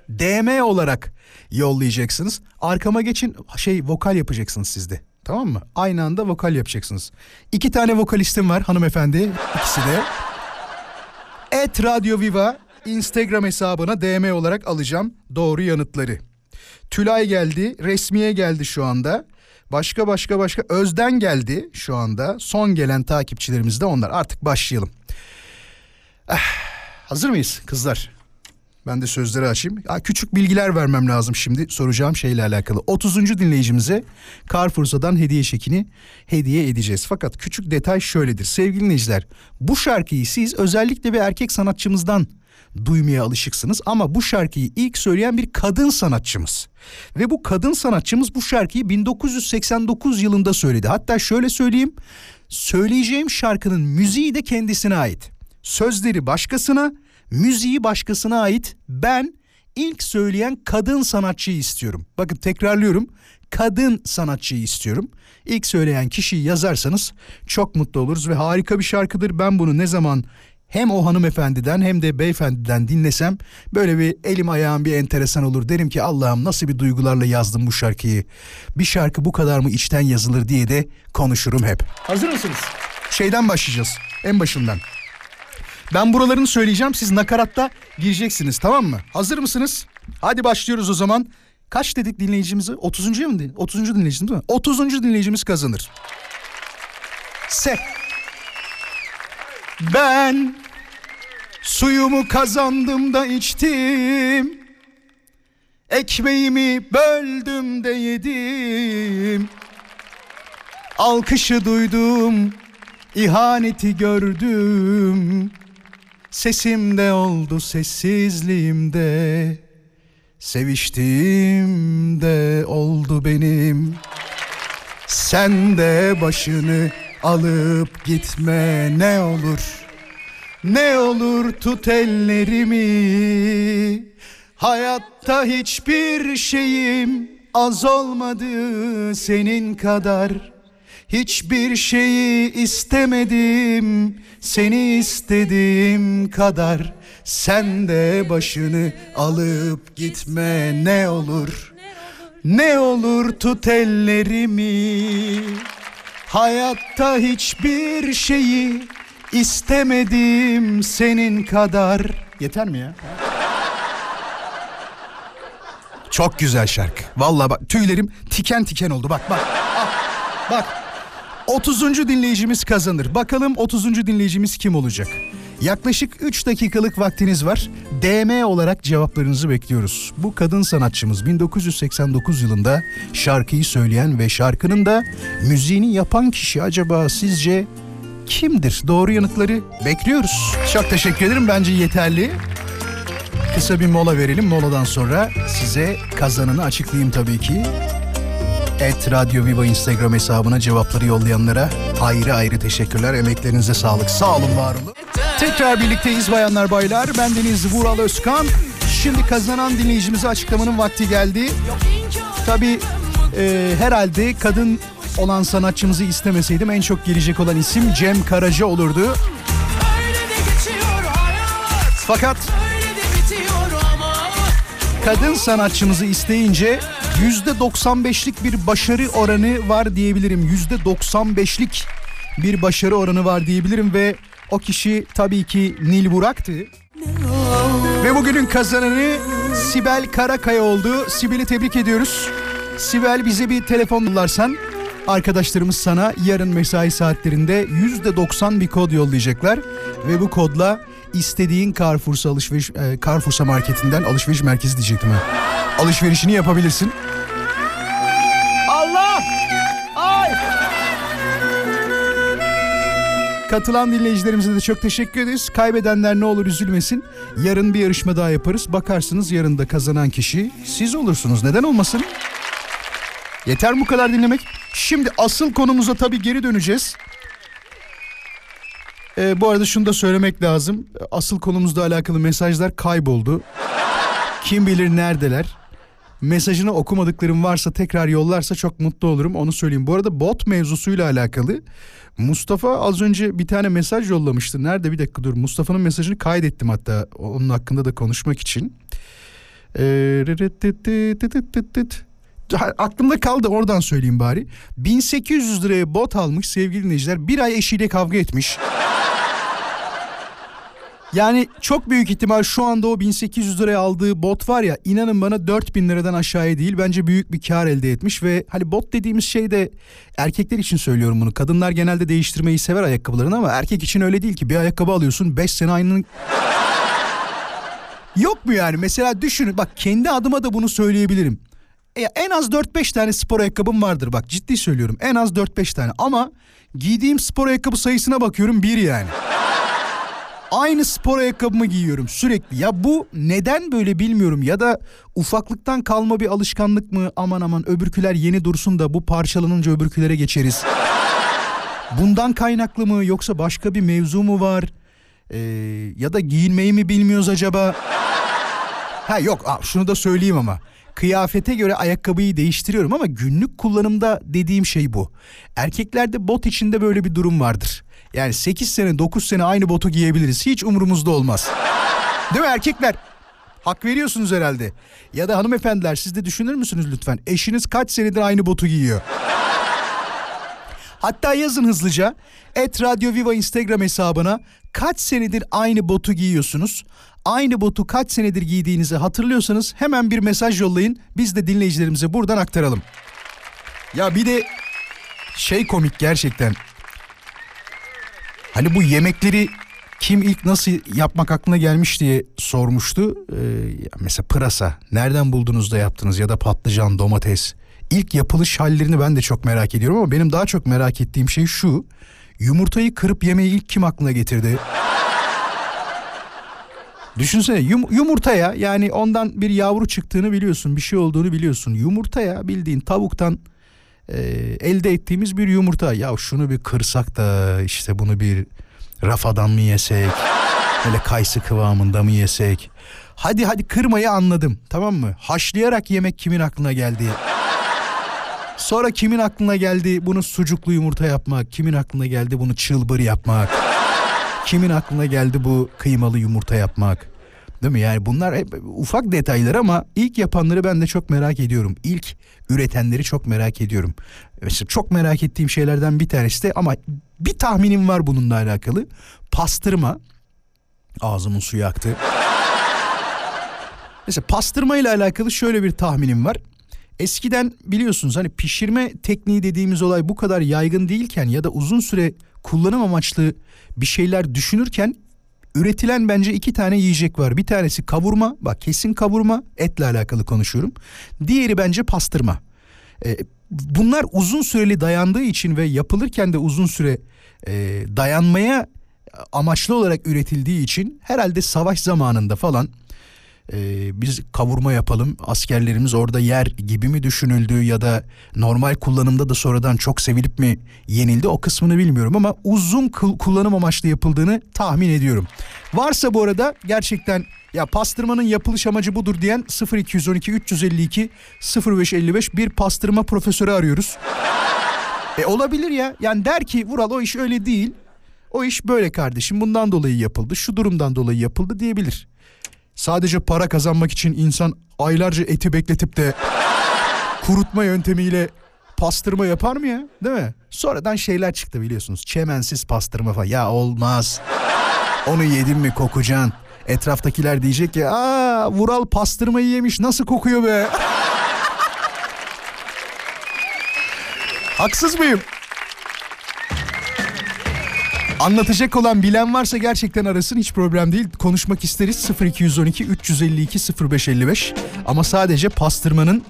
DM olarak yollayacaksınız. Arkama geçin şey vokal yapacaksınız siz de. Tamam mı? Aynı anda vokal yapacaksınız. İki tane vokalistim var hanımefendi. İkisi de. Et Radyo Viva Instagram hesabına DM olarak alacağım doğru yanıtları. Tülay geldi, Resmiye geldi şu anda. Başka başka başka Özden geldi şu anda. Son gelen takipçilerimiz de onlar. Artık başlayalım. Ah, hazır mıyız kızlar? Ben de sözleri açayım. Ha, küçük bilgiler vermem lazım şimdi soracağım şeyle alakalı. 30. dinleyicimize Carrefour'dan hediye çekini hediye edeceğiz. Fakat küçük detay şöyledir. Sevgili dinleyiciler bu şarkıyı siz özellikle bir erkek sanatçımızdan duymaya alışıksınız ama bu şarkıyı ilk söyleyen bir kadın sanatçımız. Ve bu kadın sanatçımız bu şarkıyı 1989 yılında söyledi. Hatta şöyle söyleyeyim söyleyeceğim şarkının müziği de kendisine ait. sözleri başkasına, müziği başkasına ait. Ben ilk söyleyen kadın sanatçıyı istiyorum. Bakın tekrarlıyorum. Kadın sanatçıyı istiyorum. İlk söyleyen kişiyi yazarsanız çok mutlu oluruz ve harika bir şarkıdır. Ben bunu ne zaman hem o hanımefendiden hem de beyefendiden dinlesem böyle bir elim ayağım bir enteresan olur. Derim ki Allah'ım nasıl bir duygularla yazdım bu şarkıyı. Bir şarkı bu kadar mı içten yazılır diye de konuşurum hep. Hazır mısınız? Şeyden başlayacağız en başından. Ben buralarını söyleyeceğim siz nakaratta gireceksiniz tamam mı? Hazır mısınız? Hadi başlıyoruz o zaman. Kaç dedik dinleyicimizi? 30. mı? 30. dinleyicimiz değil mi? 30. dinleyicimiz kazanır. Se. Ben suyumu kazandım da içtim. Ekmeğimi böldüm de yedim. Alkışı duydum, ihaneti gördüm. Sesimde oldu sessizliğimde. Seviştiğim de oldu benim. Sen de başını alıp gitme ne olur. Ne olur tut ellerimi. Hayatta hiçbir şeyim az olmadı senin kadar. Hiçbir şeyi istemedim seni istediğim kadar. Sen de başını alıp gitme ne olur. Ne olur tut ellerimi. Hayatta hiçbir şeyi istemedim senin kadar. Yeter mi ya? Çok güzel şarkı. Vallahi bak tüylerim tiken tiken oldu. Bak bak. Ah, bak. 30. dinleyicimiz kazanır. Bakalım 30. dinleyicimiz kim olacak? Yaklaşık 3 dakikalık vaktiniz var. DM olarak cevaplarınızı bekliyoruz. Bu kadın sanatçımız 1989 yılında şarkıyı söyleyen ve şarkının da müziğini yapan kişi acaba sizce kimdir? Doğru yanıtları bekliyoruz. Çok teşekkür ederim. Bence yeterli. Kısa bir mola verelim. Moladan sonra size kazananı açıklayayım tabii ki. Et Radyo Viva Instagram hesabına cevapları yollayanlara ayrı ayrı teşekkürler. Emeklerinize sağlık. Sağ olun, var olun. Tekrar birlikteyiz bayanlar baylar. Ben Deniz Vural Özkan. Şimdi kazanan dinleyicimize açıklamanın vakti geldi. Tabii e, herhalde kadın olan sanatçımızı istemeseydim en çok gelecek olan isim Cem Karaca olurdu. Fakat kadın sanatçımızı isteyince yüzde 95'lik bir başarı oranı var diyebilirim. Yüzde 95'lik bir başarı oranı var diyebilirim ve o kişi tabii ki Nil Burak'tı. Ve bugünün kazananı Sibel Karakaya oldu. Sibel'i tebrik ediyoruz. Sibel bize bir telefon yollarsan arkadaşlarımız sana yarın mesai saatlerinde %90 bir kod yollayacaklar. Ve bu kodla istediğin Carrefour'sa alışveriş e, Carrefour'sa marketinden alışveriş merkezi diyecektim ha. Alışverişini yapabilirsin. Katılan dinleyicilerimize de çok teşekkür ederiz. Kaybedenler ne olur üzülmesin. Yarın bir yarışma daha yaparız. Bakarsınız yarın da kazanan kişi siz olursunuz. Neden olmasın? Yeter mi bu kadar dinlemek? Şimdi asıl konumuza tabii geri döneceğiz. Ee, bu arada şunu da söylemek lazım. Asıl konumuzla alakalı mesajlar kayboldu. Kim bilir neredeler. Mesajını okumadıklarım varsa tekrar yollarsa çok mutlu olurum onu söyleyeyim. Bu arada bot mevzusuyla alakalı Mustafa az önce bir tane mesaj yollamıştı. Nerede bir dakika dur Mustafa'nın mesajını kaydettim hatta onun hakkında da konuşmak için. Aklımda kaldı oradan söyleyeyim bari. 1800 liraya bot almış sevgili dinleyiciler. Bir ay eşiyle kavga etmiş. Yani çok büyük ihtimal şu anda o 1800 liraya aldığı bot var ya inanın bana 4000 liradan aşağıya değil bence büyük bir kar elde etmiş ve hani bot dediğimiz şey de erkekler için söylüyorum bunu. Kadınlar genelde değiştirmeyi sever ayakkabılarını ama erkek için öyle değil ki bir ayakkabı alıyorsun 5 sene aynının Yok mu yani mesela düşünün bak kendi adıma da bunu söyleyebilirim. Ya en az 4-5 tane spor ayakkabım vardır bak ciddi söylüyorum en az 4-5 tane ama giydiğim spor ayakkabı sayısına bakıyorum bir yani. Aynı spor ayakkabımı giyiyorum sürekli. Ya bu neden böyle bilmiyorum ya da ufaklıktan kalma bir alışkanlık mı? Aman aman öbürküler yeni dursun da bu parçalanınca öbürkülere geçeriz. Bundan kaynaklı mı yoksa başka bir mevzu mu var? Ee, ya da giyinmeyi mi bilmiyoruz acaba? Ha yok şunu da söyleyeyim ama. Kıyafete göre ayakkabıyı değiştiriyorum ama günlük kullanımda dediğim şey bu. Erkeklerde bot içinde böyle bir durum vardır. Yani 8 sene 9 sene aynı botu giyebiliriz. Hiç umurumuzda olmaz. Değil mi erkekler? Hak veriyorsunuz herhalde. Ya da hanımefendiler siz de düşünür müsünüz lütfen? Eşiniz kaç senedir aynı botu giyiyor? Hatta yazın hızlıca et Radio Viva Instagram hesabına kaç senedir aynı botu giyiyorsunuz? Aynı botu kaç senedir giydiğinizi hatırlıyorsanız hemen bir mesaj yollayın. Biz de dinleyicilerimize buradan aktaralım. Ya bir de şey komik gerçekten. Hani bu yemekleri kim ilk nasıl yapmak aklına gelmiş diye sormuştu. Ee, mesela pırasa nereden buldunuz da yaptınız ya da patlıcan, domates. İlk yapılış hallerini ben de çok merak ediyorum ama benim daha çok merak ettiğim şey şu. Yumurtayı kırıp yemeyi ilk kim aklına getirdi? Düşünsene yum, yumurtaya yani ondan bir yavru çıktığını biliyorsun bir şey olduğunu biliyorsun. Yumurtaya bildiğin tavuktan e, elde ettiğimiz bir yumurta. Ya şunu bir kırsak da işte bunu bir rafadan mı yesek? Böyle kayısı kıvamında mı yesek? Hadi hadi kırmayı anladım tamam mı? Haşlayarak yemek kimin aklına geldi? Sonra kimin aklına geldi bunu sucuklu yumurta yapmak? Kimin aklına geldi bunu çılbır yapmak? Kimin aklına geldi bu kıymalı yumurta yapmak? Değil mi? Yani bunlar hep ufak detaylar ama ilk yapanları ben de çok merak ediyorum. İlk üretenleri çok merak ediyorum. Mesela çok merak ettiğim şeylerden bir tanesi de ama bir tahminim var bununla alakalı. Pastırma. Ağzımın suyu aktı. Mesela pastırma ile alakalı şöyle bir tahminim var. Eskiden biliyorsunuz hani pişirme tekniği dediğimiz olay bu kadar yaygın değilken ya da uzun süre kullanım amaçlı bir şeyler düşünürken üretilen bence iki tane yiyecek var. Bir tanesi kavurma bak kesin kavurma etle alakalı konuşuyorum. Diğeri bence pastırma. Ee, bunlar uzun süreli dayandığı için ve yapılırken de uzun süre e, dayanmaya amaçlı olarak üretildiği için herhalde savaş zamanında falan e, biz kavurma yapalım askerlerimiz orada yer gibi mi düşünüldü ya da normal kullanımda da sonradan çok sevilip mi yenildi o kısmını bilmiyorum ama uzun kullanım amaçlı yapıldığını tahmin ediyorum. Varsa bu arada gerçekten ya pastırmanın yapılış amacı budur diyen 0212 352 0555 bir pastırma profesörü arıyoruz. e olabilir ya yani der ki Vural o iş öyle değil. O iş böyle kardeşim bundan dolayı yapıldı şu durumdan dolayı yapıldı diyebilir. Sadece para kazanmak için insan aylarca eti bekletip de kurutma yöntemiyle pastırma yapar mı ya? Değil mi? Sonradan şeyler çıktı biliyorsunuz. Çemensiz pastırma falan. Ya olmaz. Onu yedin mi kokacaksın. Etraftakiler diyecek ki aa Vural pastırmayı yemiş nasıl kokuyor be. Haksız mıyım? Anlatacak olan bilen varsa gerçekten arasın hiç problem değil. Konuşmak isteriz 0212 352 0555 ama sadece pastırmanın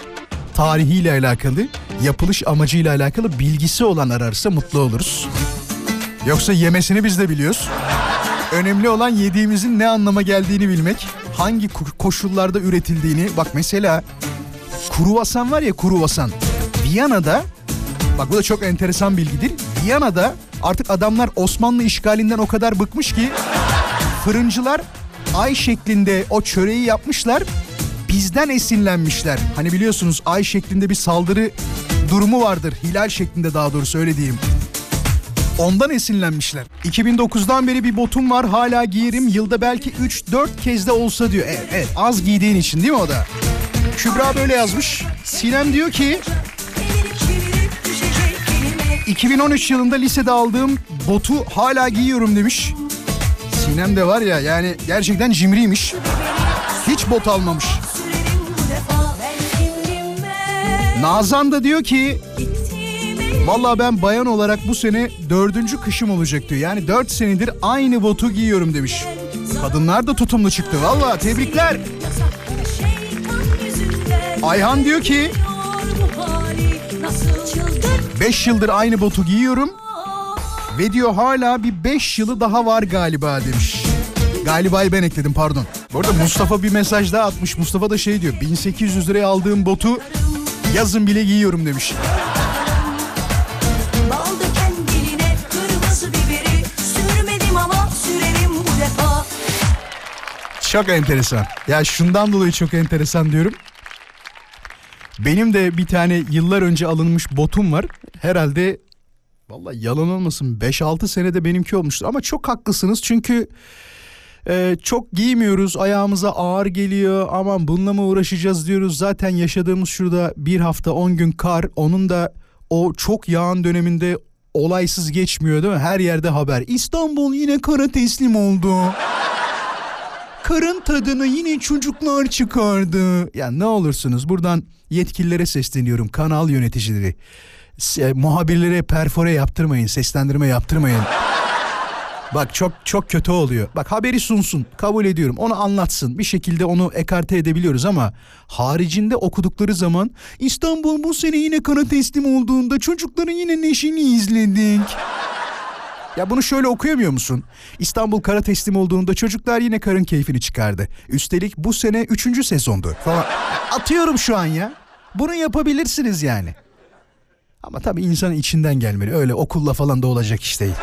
tarihiyle alakalı, yapılış amacıyla alakalı bilgisi olan ararsa mutlu oluruz. Yoksa yemesini biz de biliyoruz. Önemli olan yediğimizin ne anlama geldiğini bilmek, hangi koşullarda üretildiğini. Bak mesela kruvasan var ya kruvasan. Viyana'da, bak bu da çok enteresan bilgidir. Viyana'da Artık adamlar Osmanlı işgalinden o kadar bıkmış ki fırıncılar ay şeklinde o çöreği yapmışlar. Bizden esinlenmişler. Hani biliyorsunuz ay şeklinde bir saldırı durumu vardır. Hilal şeklinde daha doğrusu öyle diyeyim. Ondan esinlenmişler. 2009'dan beri bir botum var hala giyerim. Yılda belki 3-4 kez de olsa diyor. Evet, evet az giydiğin için değil mi o da? Kübra böyle yazmış. Sinem diyor ki 2013 yılında lisede aldığım botu hala giyiyorum demiş. Sinem de var ya yani gerçekten cimriymiş. Hiç bot almamış. Nazan da diyor ki Valla ben bayan olarak bu sene dördüncü kışım olacak diyor. Yani dört senedir aynı botu giyiyorum demiş. Kadınlar da tutumlu çıktı. Valla tebrikler. Ayhan diyor ki 5 yıldır aynı botu giyiyorum. Ve diyor hala bir 5 yılı daha var galiba demiş. Galiba'yı ben ekledim pardon. Bu arada Mustafa bir mesaj daha atmış. Mustafa da şey diyor 1800 liraya aldığım botu yazın bile giyiyorum demiş. Çok enteresan. Ya şundan dolayı çok enteresan diyorum. Benim de bir tane yıllar önce alınmış botum var. Herhalde vallahi yalan olmasın 5-6 senede benimki olmuştur. Ama çok haklısınız çünkü e, çok giymiyoruz ayağımıza ağır geliyor. Aman bununla mı uğraşacağız diyoruz. Zaten yaşadığımız şurada bir hafta 10 gün kar. Onun da o çok yağan döneminde olaysız geçmiyor değil mi? Her yerde haber. İstanbul yine kara teslim oldu. Karın tadını yine çocuklar çıkardı. Ya ne olursunuz buradan yetkililere sesleniyorum. Kanal yöneticileri. Se- muhabirlere perfore yaptırmayın, seslendirme yaptırmayın. Bak çok çok kötü oluyor. Bak haberi sunsun. Kabul ediyorum. Onu anlatsın. Bir şekilde onu ekarte edebiliyoruz ama haricinde okudukları zaman İstanbul bu sene yine kara teslim olduğunda çocukların yine neşini izledik. Ya bunu şöyle okuyamıyor musun? İstanbul kara teslim olduğunda çocuklar yine karın keyfini çıkardı. Üstelik bu sene üçüncü sezondu falan. Atıyorum şu an ya. Bunu yapabilirsiniz yani. Ama tabii insanın içinden gelmeli. Öyle okulla falan da olacak iş değil.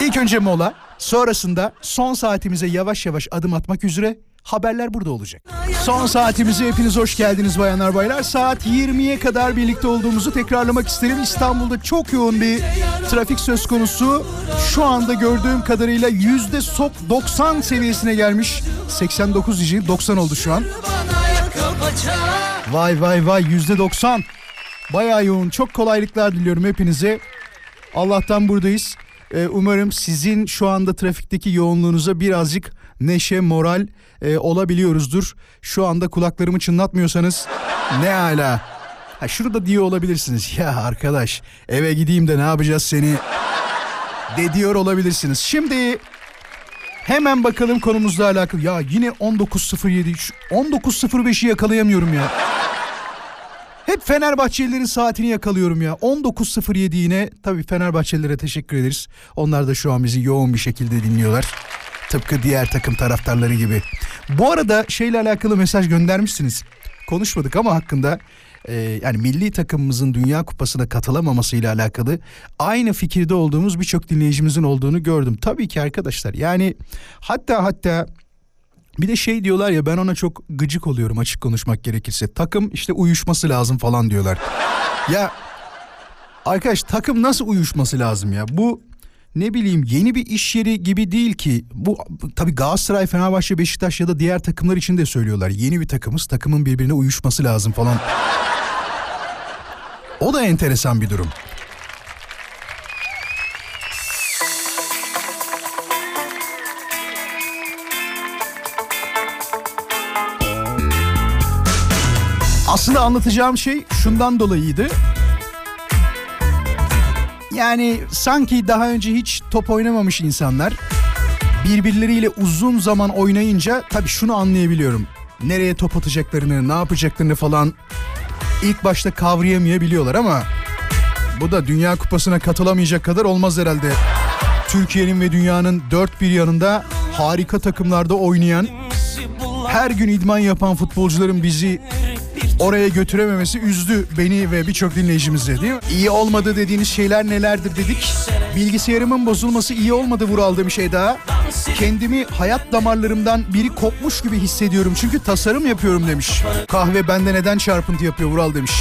İlk önce mola, sonrasında son saatimize yavaş yavaş adım atmak üzere haberler burada olacak. Son saatimize hepiniz hoş geldiniz bayanlar baylar. Saat 20'ye kadar birlikte olduğumuzu tekrarlamak isterim. İstanbul'da çok yoğun bir trafik söz konusu. Şu anda gördüğüm kadarıyla yüzde sok 90 seviyesine gelmiş. 89 diyeceğim 90 oldu şu an. Vay vay vay yüzde 90. Bayağı yoğun. Çok kolaylıklar diliyorum hepinize. Allah'tan buradayız. Ee, umarım sizin şu anda trafikteki yoğunluğunuza birazcık neşe, moral e, olabiliyoruzdur. Şu anda kulaklarımı çınlatmıyorsanız ne ala. Ha şurada diyor olabilirsiniz. Ya arkadaş eve gideyim de ne yapacağız seni de diyor olabilirsiniz. Şimdi hemen bakalım konumuzla alakalı. Ya yine 19.07 şu 19.05'i yakalayamıyorum ya. Hep Fenerbahçelilerin saatini yakalıyorum ya. 19.07 yine tabii Fenerbahçelilere teşekkür ederiz. Onlar da şu an bizi yoğun bir şekilde dinliyorlar. Tıpkı diğer takım taraftarları gibi. Bu arada şeyle alakalı mesaj göndermişsiniz. Konuşmadık ama hakkında e, yani milli takımımızın Dünya Kupası'na katılamamasıyla alakalı aynı fikirde olduğumuz birçok dinleyicimizin olduğunu gördüm. Tabii ki arkadaşlar yani hatta hatta bir de şey diyorlar ya ben ona çok gıcık oluyorum açık konuşmak gerekirse. Takım işte uyuşması lazım falan diyorlar. ya arkadaş takım nasıl uyuşması lazım ya? Bu ne bileyim yeni bir iş yeri gibi değil ki. Bu tabii Galatasaray, Fenerbahçe, Beşiktaş ya da diğer takımlar için de söylüyorlar. Yeni bir takımız, takımın birbirine uyuşması lazım falan. O da enteresan bir durum. Aslında anlatacağım şey şundan dolayıydı. Yani sanki daha önce hiç top oynamamış insanlar birbirleriyle uzun zaman oynayınca tabii şunu anlayabiliyorum. Nereye top atacaklarını, ne yapacaklarını falan ilk başta kavrayamayabiliyorlar ama bu da Dünya Kupası'na katılamayacak kadar olmaz herhalde. Türkiye'nin ve dünyanın dört bir yanında harika takımlarda oynayan, her gün idman yapan futbolcuların bizi oraya götürememesi üzdü beni ve birçok dinleyicimizi mi? İyi olmadı dediğiniz şeyler nelerdir dedik. Bilgisayarımın bozulması iyi olmadı Vural demiş Eda. Kendimi hayat damarlarımdan biri kopmuş gibi hissediyorum çünkü tasarım yapıyorum demiş. Kahve bende neden çarpıntı yapıyor Vural demiş.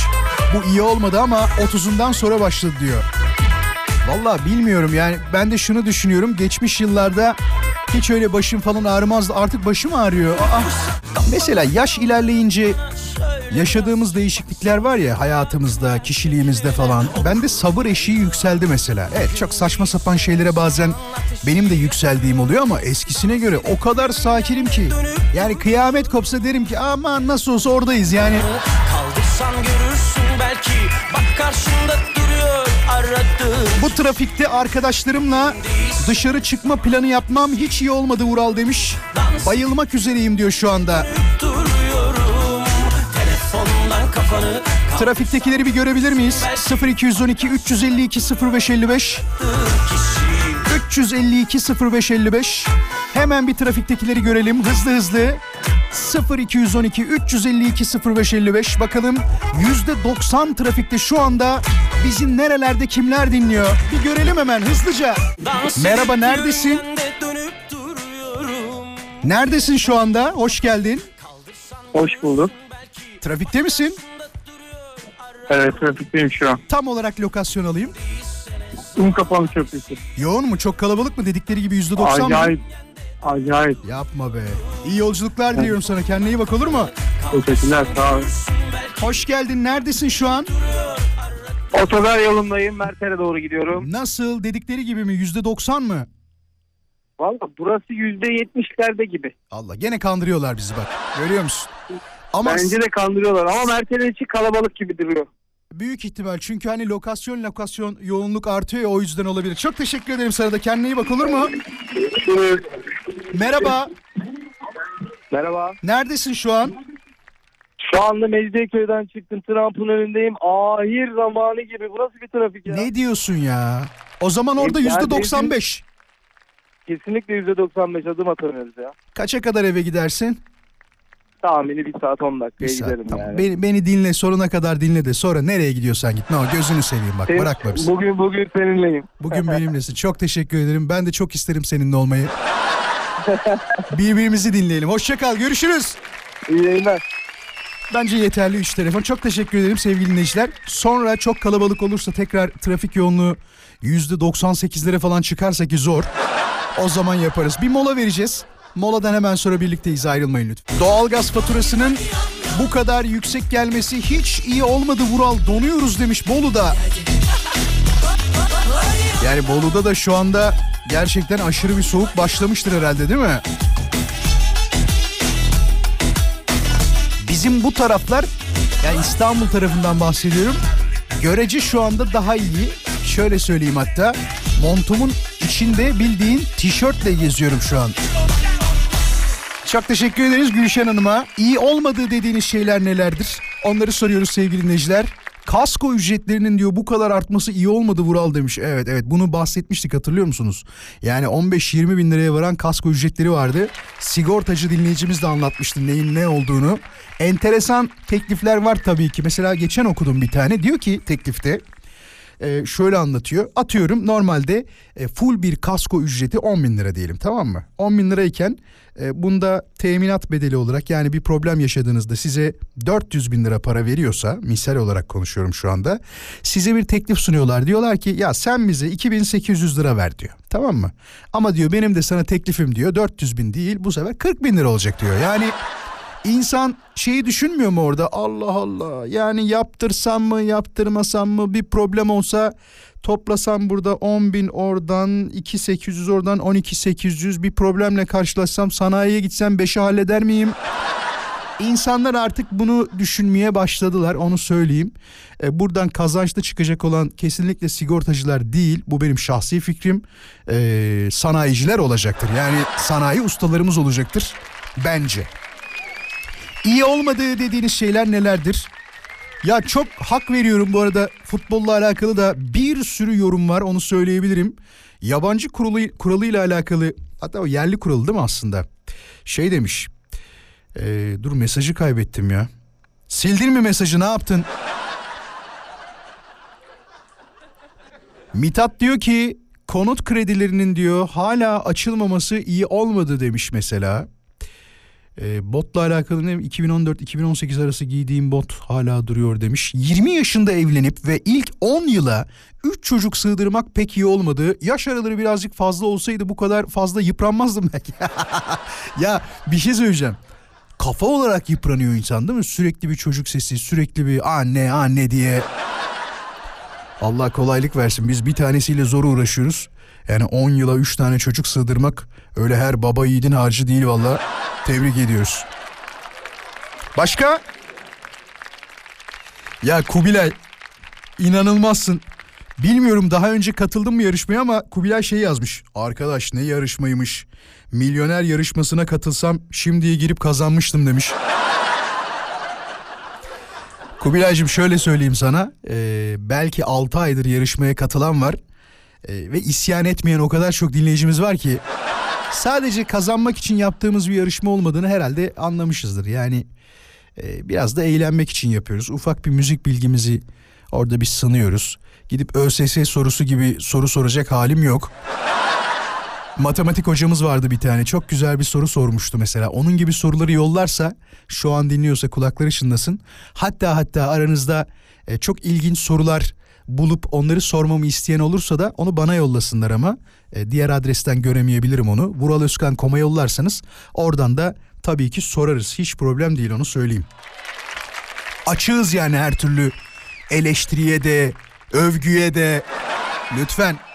Bu iyi olmadı ama 30'undan sonra başladı diyor. Valla bilmiyorum yani ben de şunu düşünüyorum geçmiş yıllarda hiç öyle başım falan ağrımazdı artık başım ağrıyor. Aa, mesela yaş ilerleyince yaşadığımız değişiklikler var ya hayatımızda, kişiliğimizde falan. Bende sabır eşiği yükseldi mesela. Evet çok saçma sapan şeylere bazen benim de yükseldiğim oluyor ama eskisine göre o kadar sakinim ki. Yani kıyamet kopsa derim ki aman nasıl olsa oradayız yani. Kaldırsan görürsün belki Bak karşında duruyor aradığın Bu trafikte arkadaşlarımla dışarı çıkma planı yapmam hiç iyi olmadı Vural demiş. Bayılmak üzereyim diyor şu anda. Kafanı Trafiktekileri bir görebilir miyiz? 0212 352 0555 352 0555 Hemen bir trafiktekileri görelim hızlı hızlı. 0212 352 0555 bakalım %90 trafikte şu anda bizi nerelerde kimler dinliyor? Bir görelim hemen hızlıca. Merhaba neredesin? Dönüp duruyorum Neredesin şu anda? Hoş geldin. Hoş bulduk. Trafikte misin? Evet trafikteyim şu an. Tam olarak lokasyon alayım. Un kapalı köprüsü. Yoğun mu? Çok kalabalık mı? Dedikleri gibi %90 mı? Acayip. Acayip. Yapma be. İyi yolculuklar diliyorum sana. Kendine iyi bak olur mu? Teşekkürler sağ olun. Hoş geldin. Neredesin şu an? Otogar yolundayım. Merter'e doğru gidiyorum. Nasıl? Dedikleri gibi mi? %90 mı? Valla burası %70'lerde gibi. Allah gene kandırıyorlar bizi bak. Görüyor musun? Ama Bence de kandırıyorlar ama Merter'in içi kalabalık gibi duruyor. büyük ihtimal çünkü hani lokasyon lokasyon yoğunluk artıyor ya o yüzden olabilir. Çok teşekkür ederim sana da kendine iyi bak olur mu? Merhaba. Merhaba. Neredesin şu an? Şu anda Mecidiyeköy'den çıktım. Trampın önündeyim. Ahir zamanı gibi. Bu nasıl bir trafik ya? Ne diyorsun ya? O zaman orada Ya yüzde 95. Kesinlikle %95 adım atamıyoruz ya. Kaça kadar eve gidersin? Tahmini bir saat 10 dakikaya Bir saat, giderim tamam. yani. Beni, beni dinle sonuna kadar dinle de sonra nereye gidiyorsan git. Ne o gözünü seveyim bak Senin- bırakma bizi. Bugün bugün seninleyim. Bugün benimlesin. Çok teşekkür ederim. Ben de çok isterim seninle olmayı. Birbirimizi dinleyelim. Hoşça kal. Görüşürüz. İyi yayınlar. Bence yeterli 3 telefon. Çok teşekkür ederim sevgili dinleyiciler. Sonra çok kalabalık olursa tekrar trafik yoğunluğu %98'lere falan çıkarsa ki zor. O zaman yaparız. Bir mola vereceğiz. Moladan hemen sonra birlikteyiz ayrılmayın lütfen. Doğalgaz faturasının bu kadar yüksek gelmesi hiç iyi olmadı Vural. Donuyoruz demiş Bolu'da. Yani Bolu'da da şu anda gerçekten aşırı bir soğuk başlamıştır herhalde değil mi? Bizim bu taraflar yani İstanbul tarafından bahsediyorum. Görece şu anda daha iyi. Şöyle söyleyeyim hatta. Montumun içinde bildiğin tişörtle geziyorum şu an. Çok teşekkür ederiz Gülşen Hanım'a. İyi olmadığı dediğiniz şeyler nelerdir? Onları soruyoruz sevgili dinleyiciler. Kasko ücretlerinin diyor bu kadar artması iyi olmadı Vural demiş. Evet evet bunu bahsetmiştik hatırlıyor musunuz? Yani 15-20 bin liraya varan kasko ücretleri vardı. Sigortacı dinleyicimiz de anlatmıştı neyin ne olduğunu. Enteresan teklifler var tabii ki. Mesela geçen okudum bir tane diyor ki teklifte e, şöyle anlatıyor. Atıyorum normalde e, full bir kasko ücreti 10 bin lira diyelim tamam mı? 10 bin lirayken e, bunda teminat bedeli olarak yani bir problem yaşadığınızda size 400 bin lira para veriyorsa misal olarak konuşuyorum şu anda. Size bir teklif sunuyorlar diyorlar ki ya sen bize 2800 lira ver diyor tamam mı? Ama diyor benim de sana teklifim diyor 400 bin değil bu sefer 40 bin lira olacak diyor. Yani İnsan şeyi düşünmüyor mu orada? Allah Allah. Yani yaptırsam mı, yaptırmasam mı bir problem olsa toplasam burada 10 bin oradan 2800 oradan 12800 bir problemle karşılaşsam sanayiye gitsem 5'i halleder miyim? İnsanlar artık bunu düşünmeye başladılar onu söyleyeyim. E, buradan kazançlı çıkacak olan kesinlikle sigortacılar değil. Bu benim şahsi fikrim. E, sanayiciler olacaktır. Yani sanayi ustalarımız olacaktır bence. İyi olmadığı dediğiniz şeyler nelerdir? Ya çok hak veriyorum bu arada futbolla alakalı da bir sürü yorum var onu söyleyebilirim. Yabancı kuralı, kuralıyla alakalı hatta o yerli kuralı değil mi aslında? Şey demiş. Ee, dur mesajı kaybettim ya. Sildin mi mesajı ne yaptın? Mithat diyor ki konut kredilerinin diyor hala açılmaması iyi olmadı demiş mesela. E, botla alakalı ne 2014-2018 arası giydiğim bot hala duruyor demiş. 20 yaşında evlenip ve ilk 10 yıla 3 çocuk sığdırmak pek iyi olmadı. Yaş araları birazcık fazla olsaydı bu kadar fazla yıpranmazdım belki. ya bir şey söyleyeceğim. Kafa olarak yıpranıyor insan değil mi? Sürekli bir çocuk sesi, sürekli bir anne anne diye. Allah kolaylık versin. Biz bir tanesiyle zor uğraşıyoruz. Yani 10 yıla 3 tane çocuk sığdırmak öyle her baba yiğidin harcı değil valla. Tebrik ediyoruz. Başka? Ya Kubilay inanılmazsın. Bilmiyorum daha önce katıldım mı yarışmaya ama Kubilay şey yazmış. Arkadaş ne yarışmaymış. Milyoner yarışmasına katılsam şimdiye girip kazanmıştım demiş. Kubilay'cığım şöyle söyleyeyim sana. Ee, belki 6 aydır yarışmaya katılan var. Ee, ve isyan etmeyen o kadar çok dinleyicimiz var ki. Sadece kazanmak için yaptığımız bir yarışma olmadığını herhalde anlamışızdır. Yani e, biraz da eğlenmek için yapıyoruz. Ufak bir müzik bilgimizi orada bir sınıyoruz. Gidip ÖSS sorusu gibi soru soracak halim yok. Matematik hocamız vardı bir tane. Çok güzel bir soru sormuştu mesela. Onun gibi soruları yollarsa şu an dinliyorsa kulakları çınlasın. Hatta hatta aranızda e, çok ilginç sorular bulup onları sormamı isteyen olursa da onu bana yollasınlar ama e, diğer adresten göremeyebilirim onu. Vural Özkan koma yollarsanız oradan da tabii ki sorarız. Hiç problem değil onu söyleyeyim. Açığız yani her türlü eleştiriye de, övgüye de. Lütfen.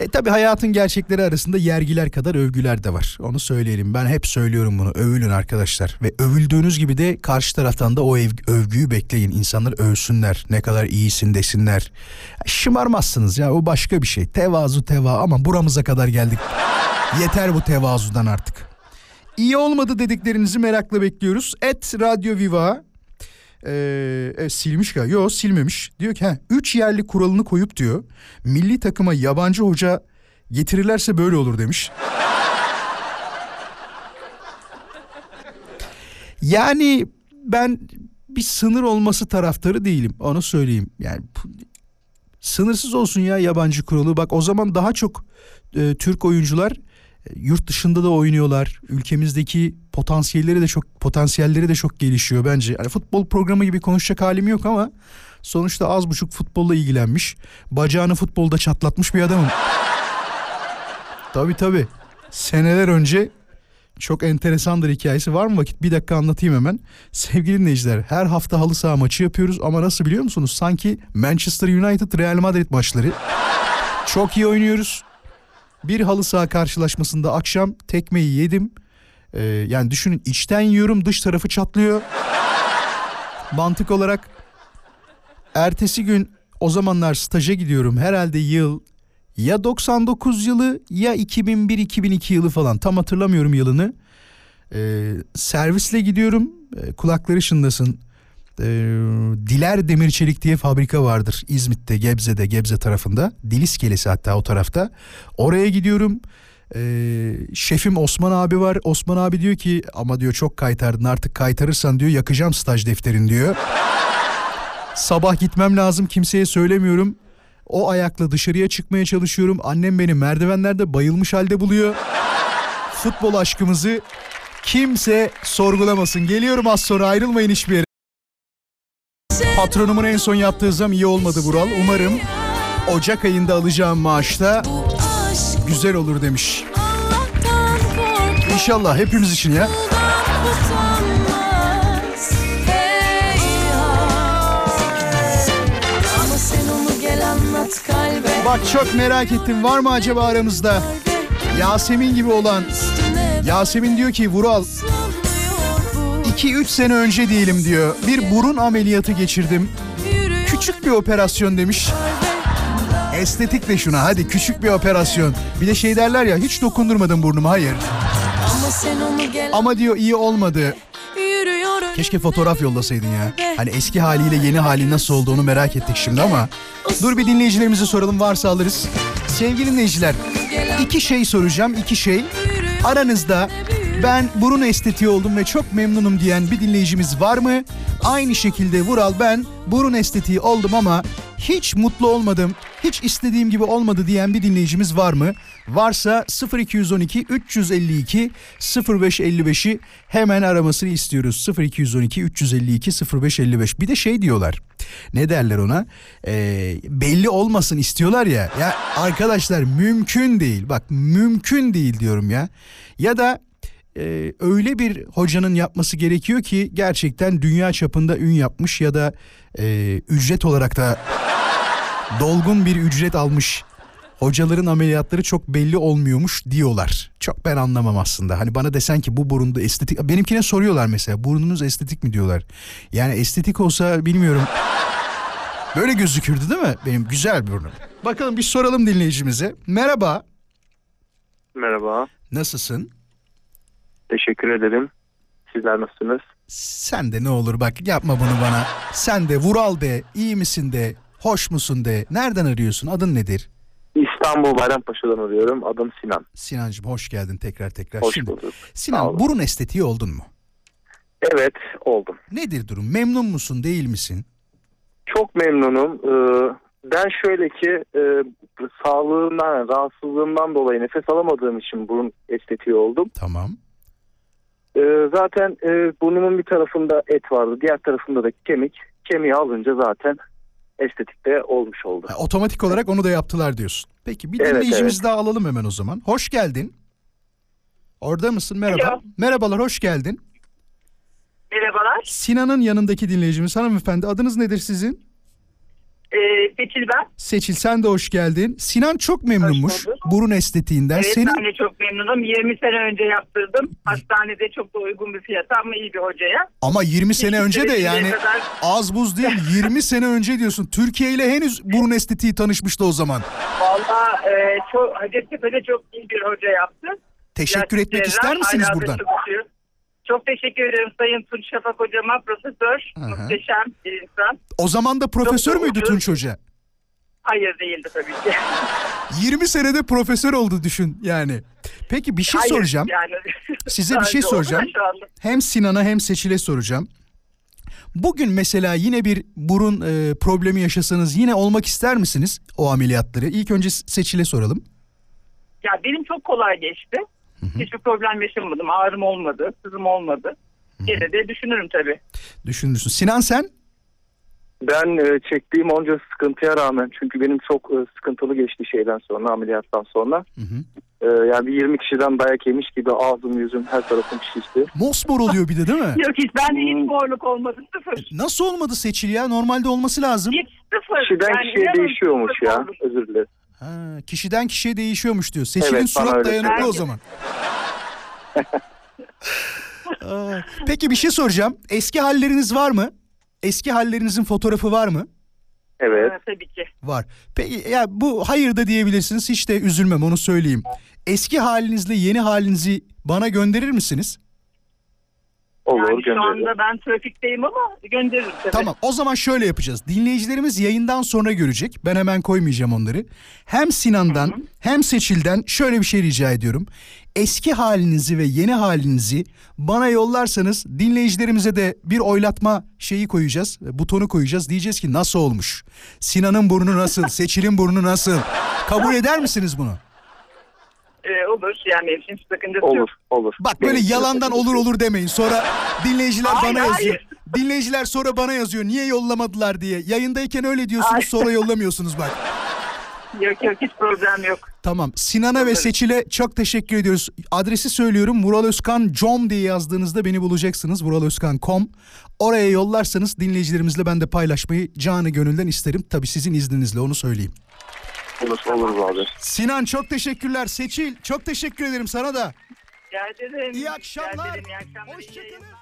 E tabi hayatın gerçekleri arasında yergiler kadar övgüler de var. Onu söyleyelim. Ben hep söylüyorum bunu. Övülün arkadaşlar. Ve övüldüğünüz gibi de karşı taraftan da o ev- övgüyü bekleyin. İnsanlar övsünler. Ne kadar iyisin desinler. Şımarmazsınız ya o başka bir şey. Tevazu teva ama buramıza kadar geldik. Yeter bu tevazudan artık. İyi olmadı dediklerinizi merakla bekliyoruz. Et Radyo Viva e, silmiş galiba. Yok silmemiş. Diyor ki 3 yerli kuralını koyup diyor. Milli takıma yabancı hoca getirirlerse böyle olur demiş. yani ben bir sınır olması taraftarı değilim. Onu söyleyeyim. Yani sınırsız olsun ya yabancı kuralı. Bak o zaman daha çok e, Türk oyuncular yurt dışında da oynuyorlar. Ülkemizdeki potansiyelleri de çok potansiyelleri de çok gelişiyor bence. Yani futbol programı gibi konuşacak halim yok ama sonuçta az buçuk futbolla ilgilenmiş. Bacağını futbolda çatlatmış bir adamım. tabii tabii. Seneler önce çok enteresandır hikayesi. Var mı vakit? Bir dakika anlatayım hemen. Sevgili dinleyiciler her hafta halı saha maçı yapıyoruz ama nasıl biliyor musunuz? Sanki Manchester United Real Madrid maçları. Çok iyi oynuyoruz. Bir halı saha karşılaşmasında akşam tekmeyi yedim. Ee, yani düşünün içten yiyorum dış tarafı çatlıyor. Mantık olarak ertesi gün o zamanlar staja gidiyorum. Herhalde yıl ya 99 yılı ya 2001-2002 yılı falan tam hatırlamıyorum yılını. Ee, servisle gidiyorum Ee, kulakları şındasın. Ee, Diler Demir Çelik diye fabrika vardır İzmit'te Gebze'de Gebze tarafında. Dil iskelesi hatta o tarafta. Oraya gidiyorum. Ee, şefim Osman abi var. Osman abi diyor ki ama diyor çok kaytardın artık kaytarırsan diyor yakacağım staj defterin diyor. Sabah gitmem lazım kimseye söylemiyorum. O ayakla dışarıya çıkmaya çalışıyorum. Annem beni merdivenlerde bayılmış halde buluyor. Futbol aşkımızı kimse sorgulamasın. Geliyorum az sonra ayrılmayın hiçbir yere Patronumun en son yaptığı zam iyi olmadı Vural. Umarım Ocak ayında alacağım maaşta güzel olur demiş. İnşallah hepimiz için ya. Bak çok merak ettim var mı acaba aramızda Yasemin gibi olan Yasemin diyor ki Vural 2-3 sene önce diyelim diyor. Bir burun ameliyatı geçirdim. Küçük bir operasyon demiş. Estetik de şuna hadi küçük bir operasyon. Bir de şey derler ya hiç dokundurmadım burnuma hayır. Ama diyor iyi olmadı. Keşke fotoğraf yollasaydın ya. Hani eski haliyle yeni hali nasıl olduğunu merak ettik şimdi ama. Dur bir dinleyicilerimize soralım varsa alırız. Sevgili dinleyiciler iki şey soracağım iki şey. Aranızda ben burun estetiği oldum ve çok memnunum diyen bir dinleyicimiz var mı? Aynı şekilde Vural ben burun estetiği oldum ama hiç mutlu olmadım, hiç istediğim gibi olmadı diyen bir dinleyicimiz var mı? Varsa 0212 352 0555'i hemen aramasını istiyoruz. 0212 352 0555. Bir de şey diyorlar. Ne derler ona? Ee, belli olmasın istiyorlar ya. Ya arkadaşlar mümkün değil. Bak mümkün değil diyorum ya. Ya da e, öyle bir hocanın yapması gerekiyor ki gerçekten dünya çapında ün yapmış ya da e, ücret olarak da dolgun bir ücret almış hocaların ameliyatları çok belli olmuyormuş diyorlar. Çok ben anlamam aslında. Hani bana desen ki bu burunda estetik benimkine soruyorlar mesela burnunuz estetik mi diyorlar. Yani estetik olsa bilmiyorum. Böyle gözükürdü değil mi? Benim güzel burnum. Bakalım bir soralım dinleyicimize. Merhaba. Merhaba. Nasılsın? Teşekkür ederim. Sizler nasılsınız? Sen de ne olur bak yapma bunu bana. Sen de Vural de, iyi misin de, hoş musun de. Nereden arıyorsun? Adın nedir? İstanbul Bayrampaşa'dan arıyorum. Adım Sinan. Sinancığım hoş geldin tekrar tekrar. Hoş Şimdi, bulduk. Sinan burun estetiği oldun mu? Evet oldum. Nedir durum? Memnun musun değil misin? Çok memnunum. Ee, Ben şöyle ki e, sağlığımdan, rahatsızlığımdan dolayı nefes alamadığım için burun estetiği oldum. Tamam. E, zaten e, burnumun bir tarafında et vardı, diğer tarafında da kemik. Kemiği alınca zaten estetikte olmuş oldu. Ha, otomatik olarak onu da yaptılar diyorsun. Peki bir Evet, dinleyicimiz evet. daha alalım hemen o zaman. Hoş geldin. Orada mısın? Merhaba. Alo. Merhabalar, hoş geldin. Merhabalar. Sinan'ın yanındaki dinleyicimiz hanımefendi. Adınız nedir sizin? Ee, Seçil ben. Seçil sen de hoş geldin. Sinan çok memnunmuş burun estetiğinden. Evet Senin ben de çok memnunum. 20 sene önce yaptırdım. Hastanede çok da uygun bir fiyata ama iyi bir hocaya. ama 20 sene Hiçbir önce de yani kadar- az buz değil 20 sene önce diyorsun. Türkiye ile henüz burun estetiği tanışmıştı o zaman. Valla e, çok, Hacettepe'de çok iyi bir hoca yaptı. Teşekkür Plastik etmek ister misiniz buradan? çalışıyor. Çok teşekkür ederim Sayın Tunç Şafak hocama. Profesör, hı. muhteşem bir insan. O zaman da profesör Çok müydü. Tunç Hoca? Hayır değildi tabii ki. 20 senede profesör oldu düşün yani. Peki bir şey Hayır, soracağım. Yani. Size bir şey soracağım. Hem Sinan'a hem Seçil'e soracağım. Bugün mesela yine bir burun e, problemi yaşasanız yine olmak ister misiniz o ameliyatları? İlk önce Seçil'e soralım. Ya benim çok kolay geçti. Hiçbir problem yaşamadım. Ağrım olmadı, sızım olmadı. Gene de düşünürüm tabii. Düşünürsün. Sinan sen? Ben e, çektiğim onca sıkıntıya rağmen çünkü benim çok e, sıkıntılı geçti şeyden sonra ameliyattan sonra. E, yani bir 20 kişiden dayak yemiş gibi ağzım yüzüm her tarafım şişti. Mosmor oluyor bir de değil mi? Yok hiç bende hiç morluk olmadı. Sıfır. Nasıl olmadı Seçil ya? Normalde olması lazım. Hiç sıfır. Kişiden Yani kişiye değişiyormuş sıfır ya morluk. özür dilerim. Ha, kişiden kişiye değişiyormuş diyor. Seçil'in Evet, surat öyle dayanıklı o söyledi. zaman. Aa, Peki bir şey soracağım. Eski halleriniz var mı? Eski hallerinizin fotoğrafı var mı? Evet. Ha, tabii ki. Var. Peki ya bu hayır da diyebilirsiniz. Hiç de üzülmem onu söyleyeyim. Eski halinizle yeni halinizi bana gönderir misiniz? Olur Yani şu gönderirim. anda ben trafikteyim ama gönderirim tabii. Tamam o zaman şöyle yapacağız. Dinleyicilerimiz yayından sonra görecek. Ben hemen koymayacağım onları. Hem Sinan'dan hem Seçil'den şöyle bir şey rica ediyorum. Eski halinizi ve yeni halinizi bana yollarsanız dinleyicilerimize de bir oylatma şeyi koyacağız. Butonu koyacağız. Diyeceğiz ki nasıl olmuş? Sinan'ın burnu nasıl? Seçil'in burnu nasıl? Kabul eder misiniz bunu? Ee, olur yani hiç sakıncası Olur yok. olur. Bak böyle Benim yalandan olur olur demeyin. Sonra dinleyiciler Hayır, bana yazıyor. hayır. Dinleyiciler sonra bana yazıyor. Niye yollamadılar diye. Yayındayken öyle diyorsunuz Ay. sonra yollamıyorsunuz bak. Yok yok hiç problem yok. Tamam. Sinan'a ve Seçil'e çok teşekkür ediyoruz. Adresi söylüyorum. Vuralözkan.com diye yazdığınızda beni bulacaksınız. Vuralözkan.com. Oraya yollarsanız dinleyicilerimizle ben de paylaşmayı canı gönülden isterim. Tabii sizin izninizle onu söyleyeyim. Olur, olur abi. Sinan çok teşekkürler. Seçil çok teşekkür ederim sana da. Rica ederim. İyi Rica akşamlar. ederim, iyi akşamlar. Hoşçakalın.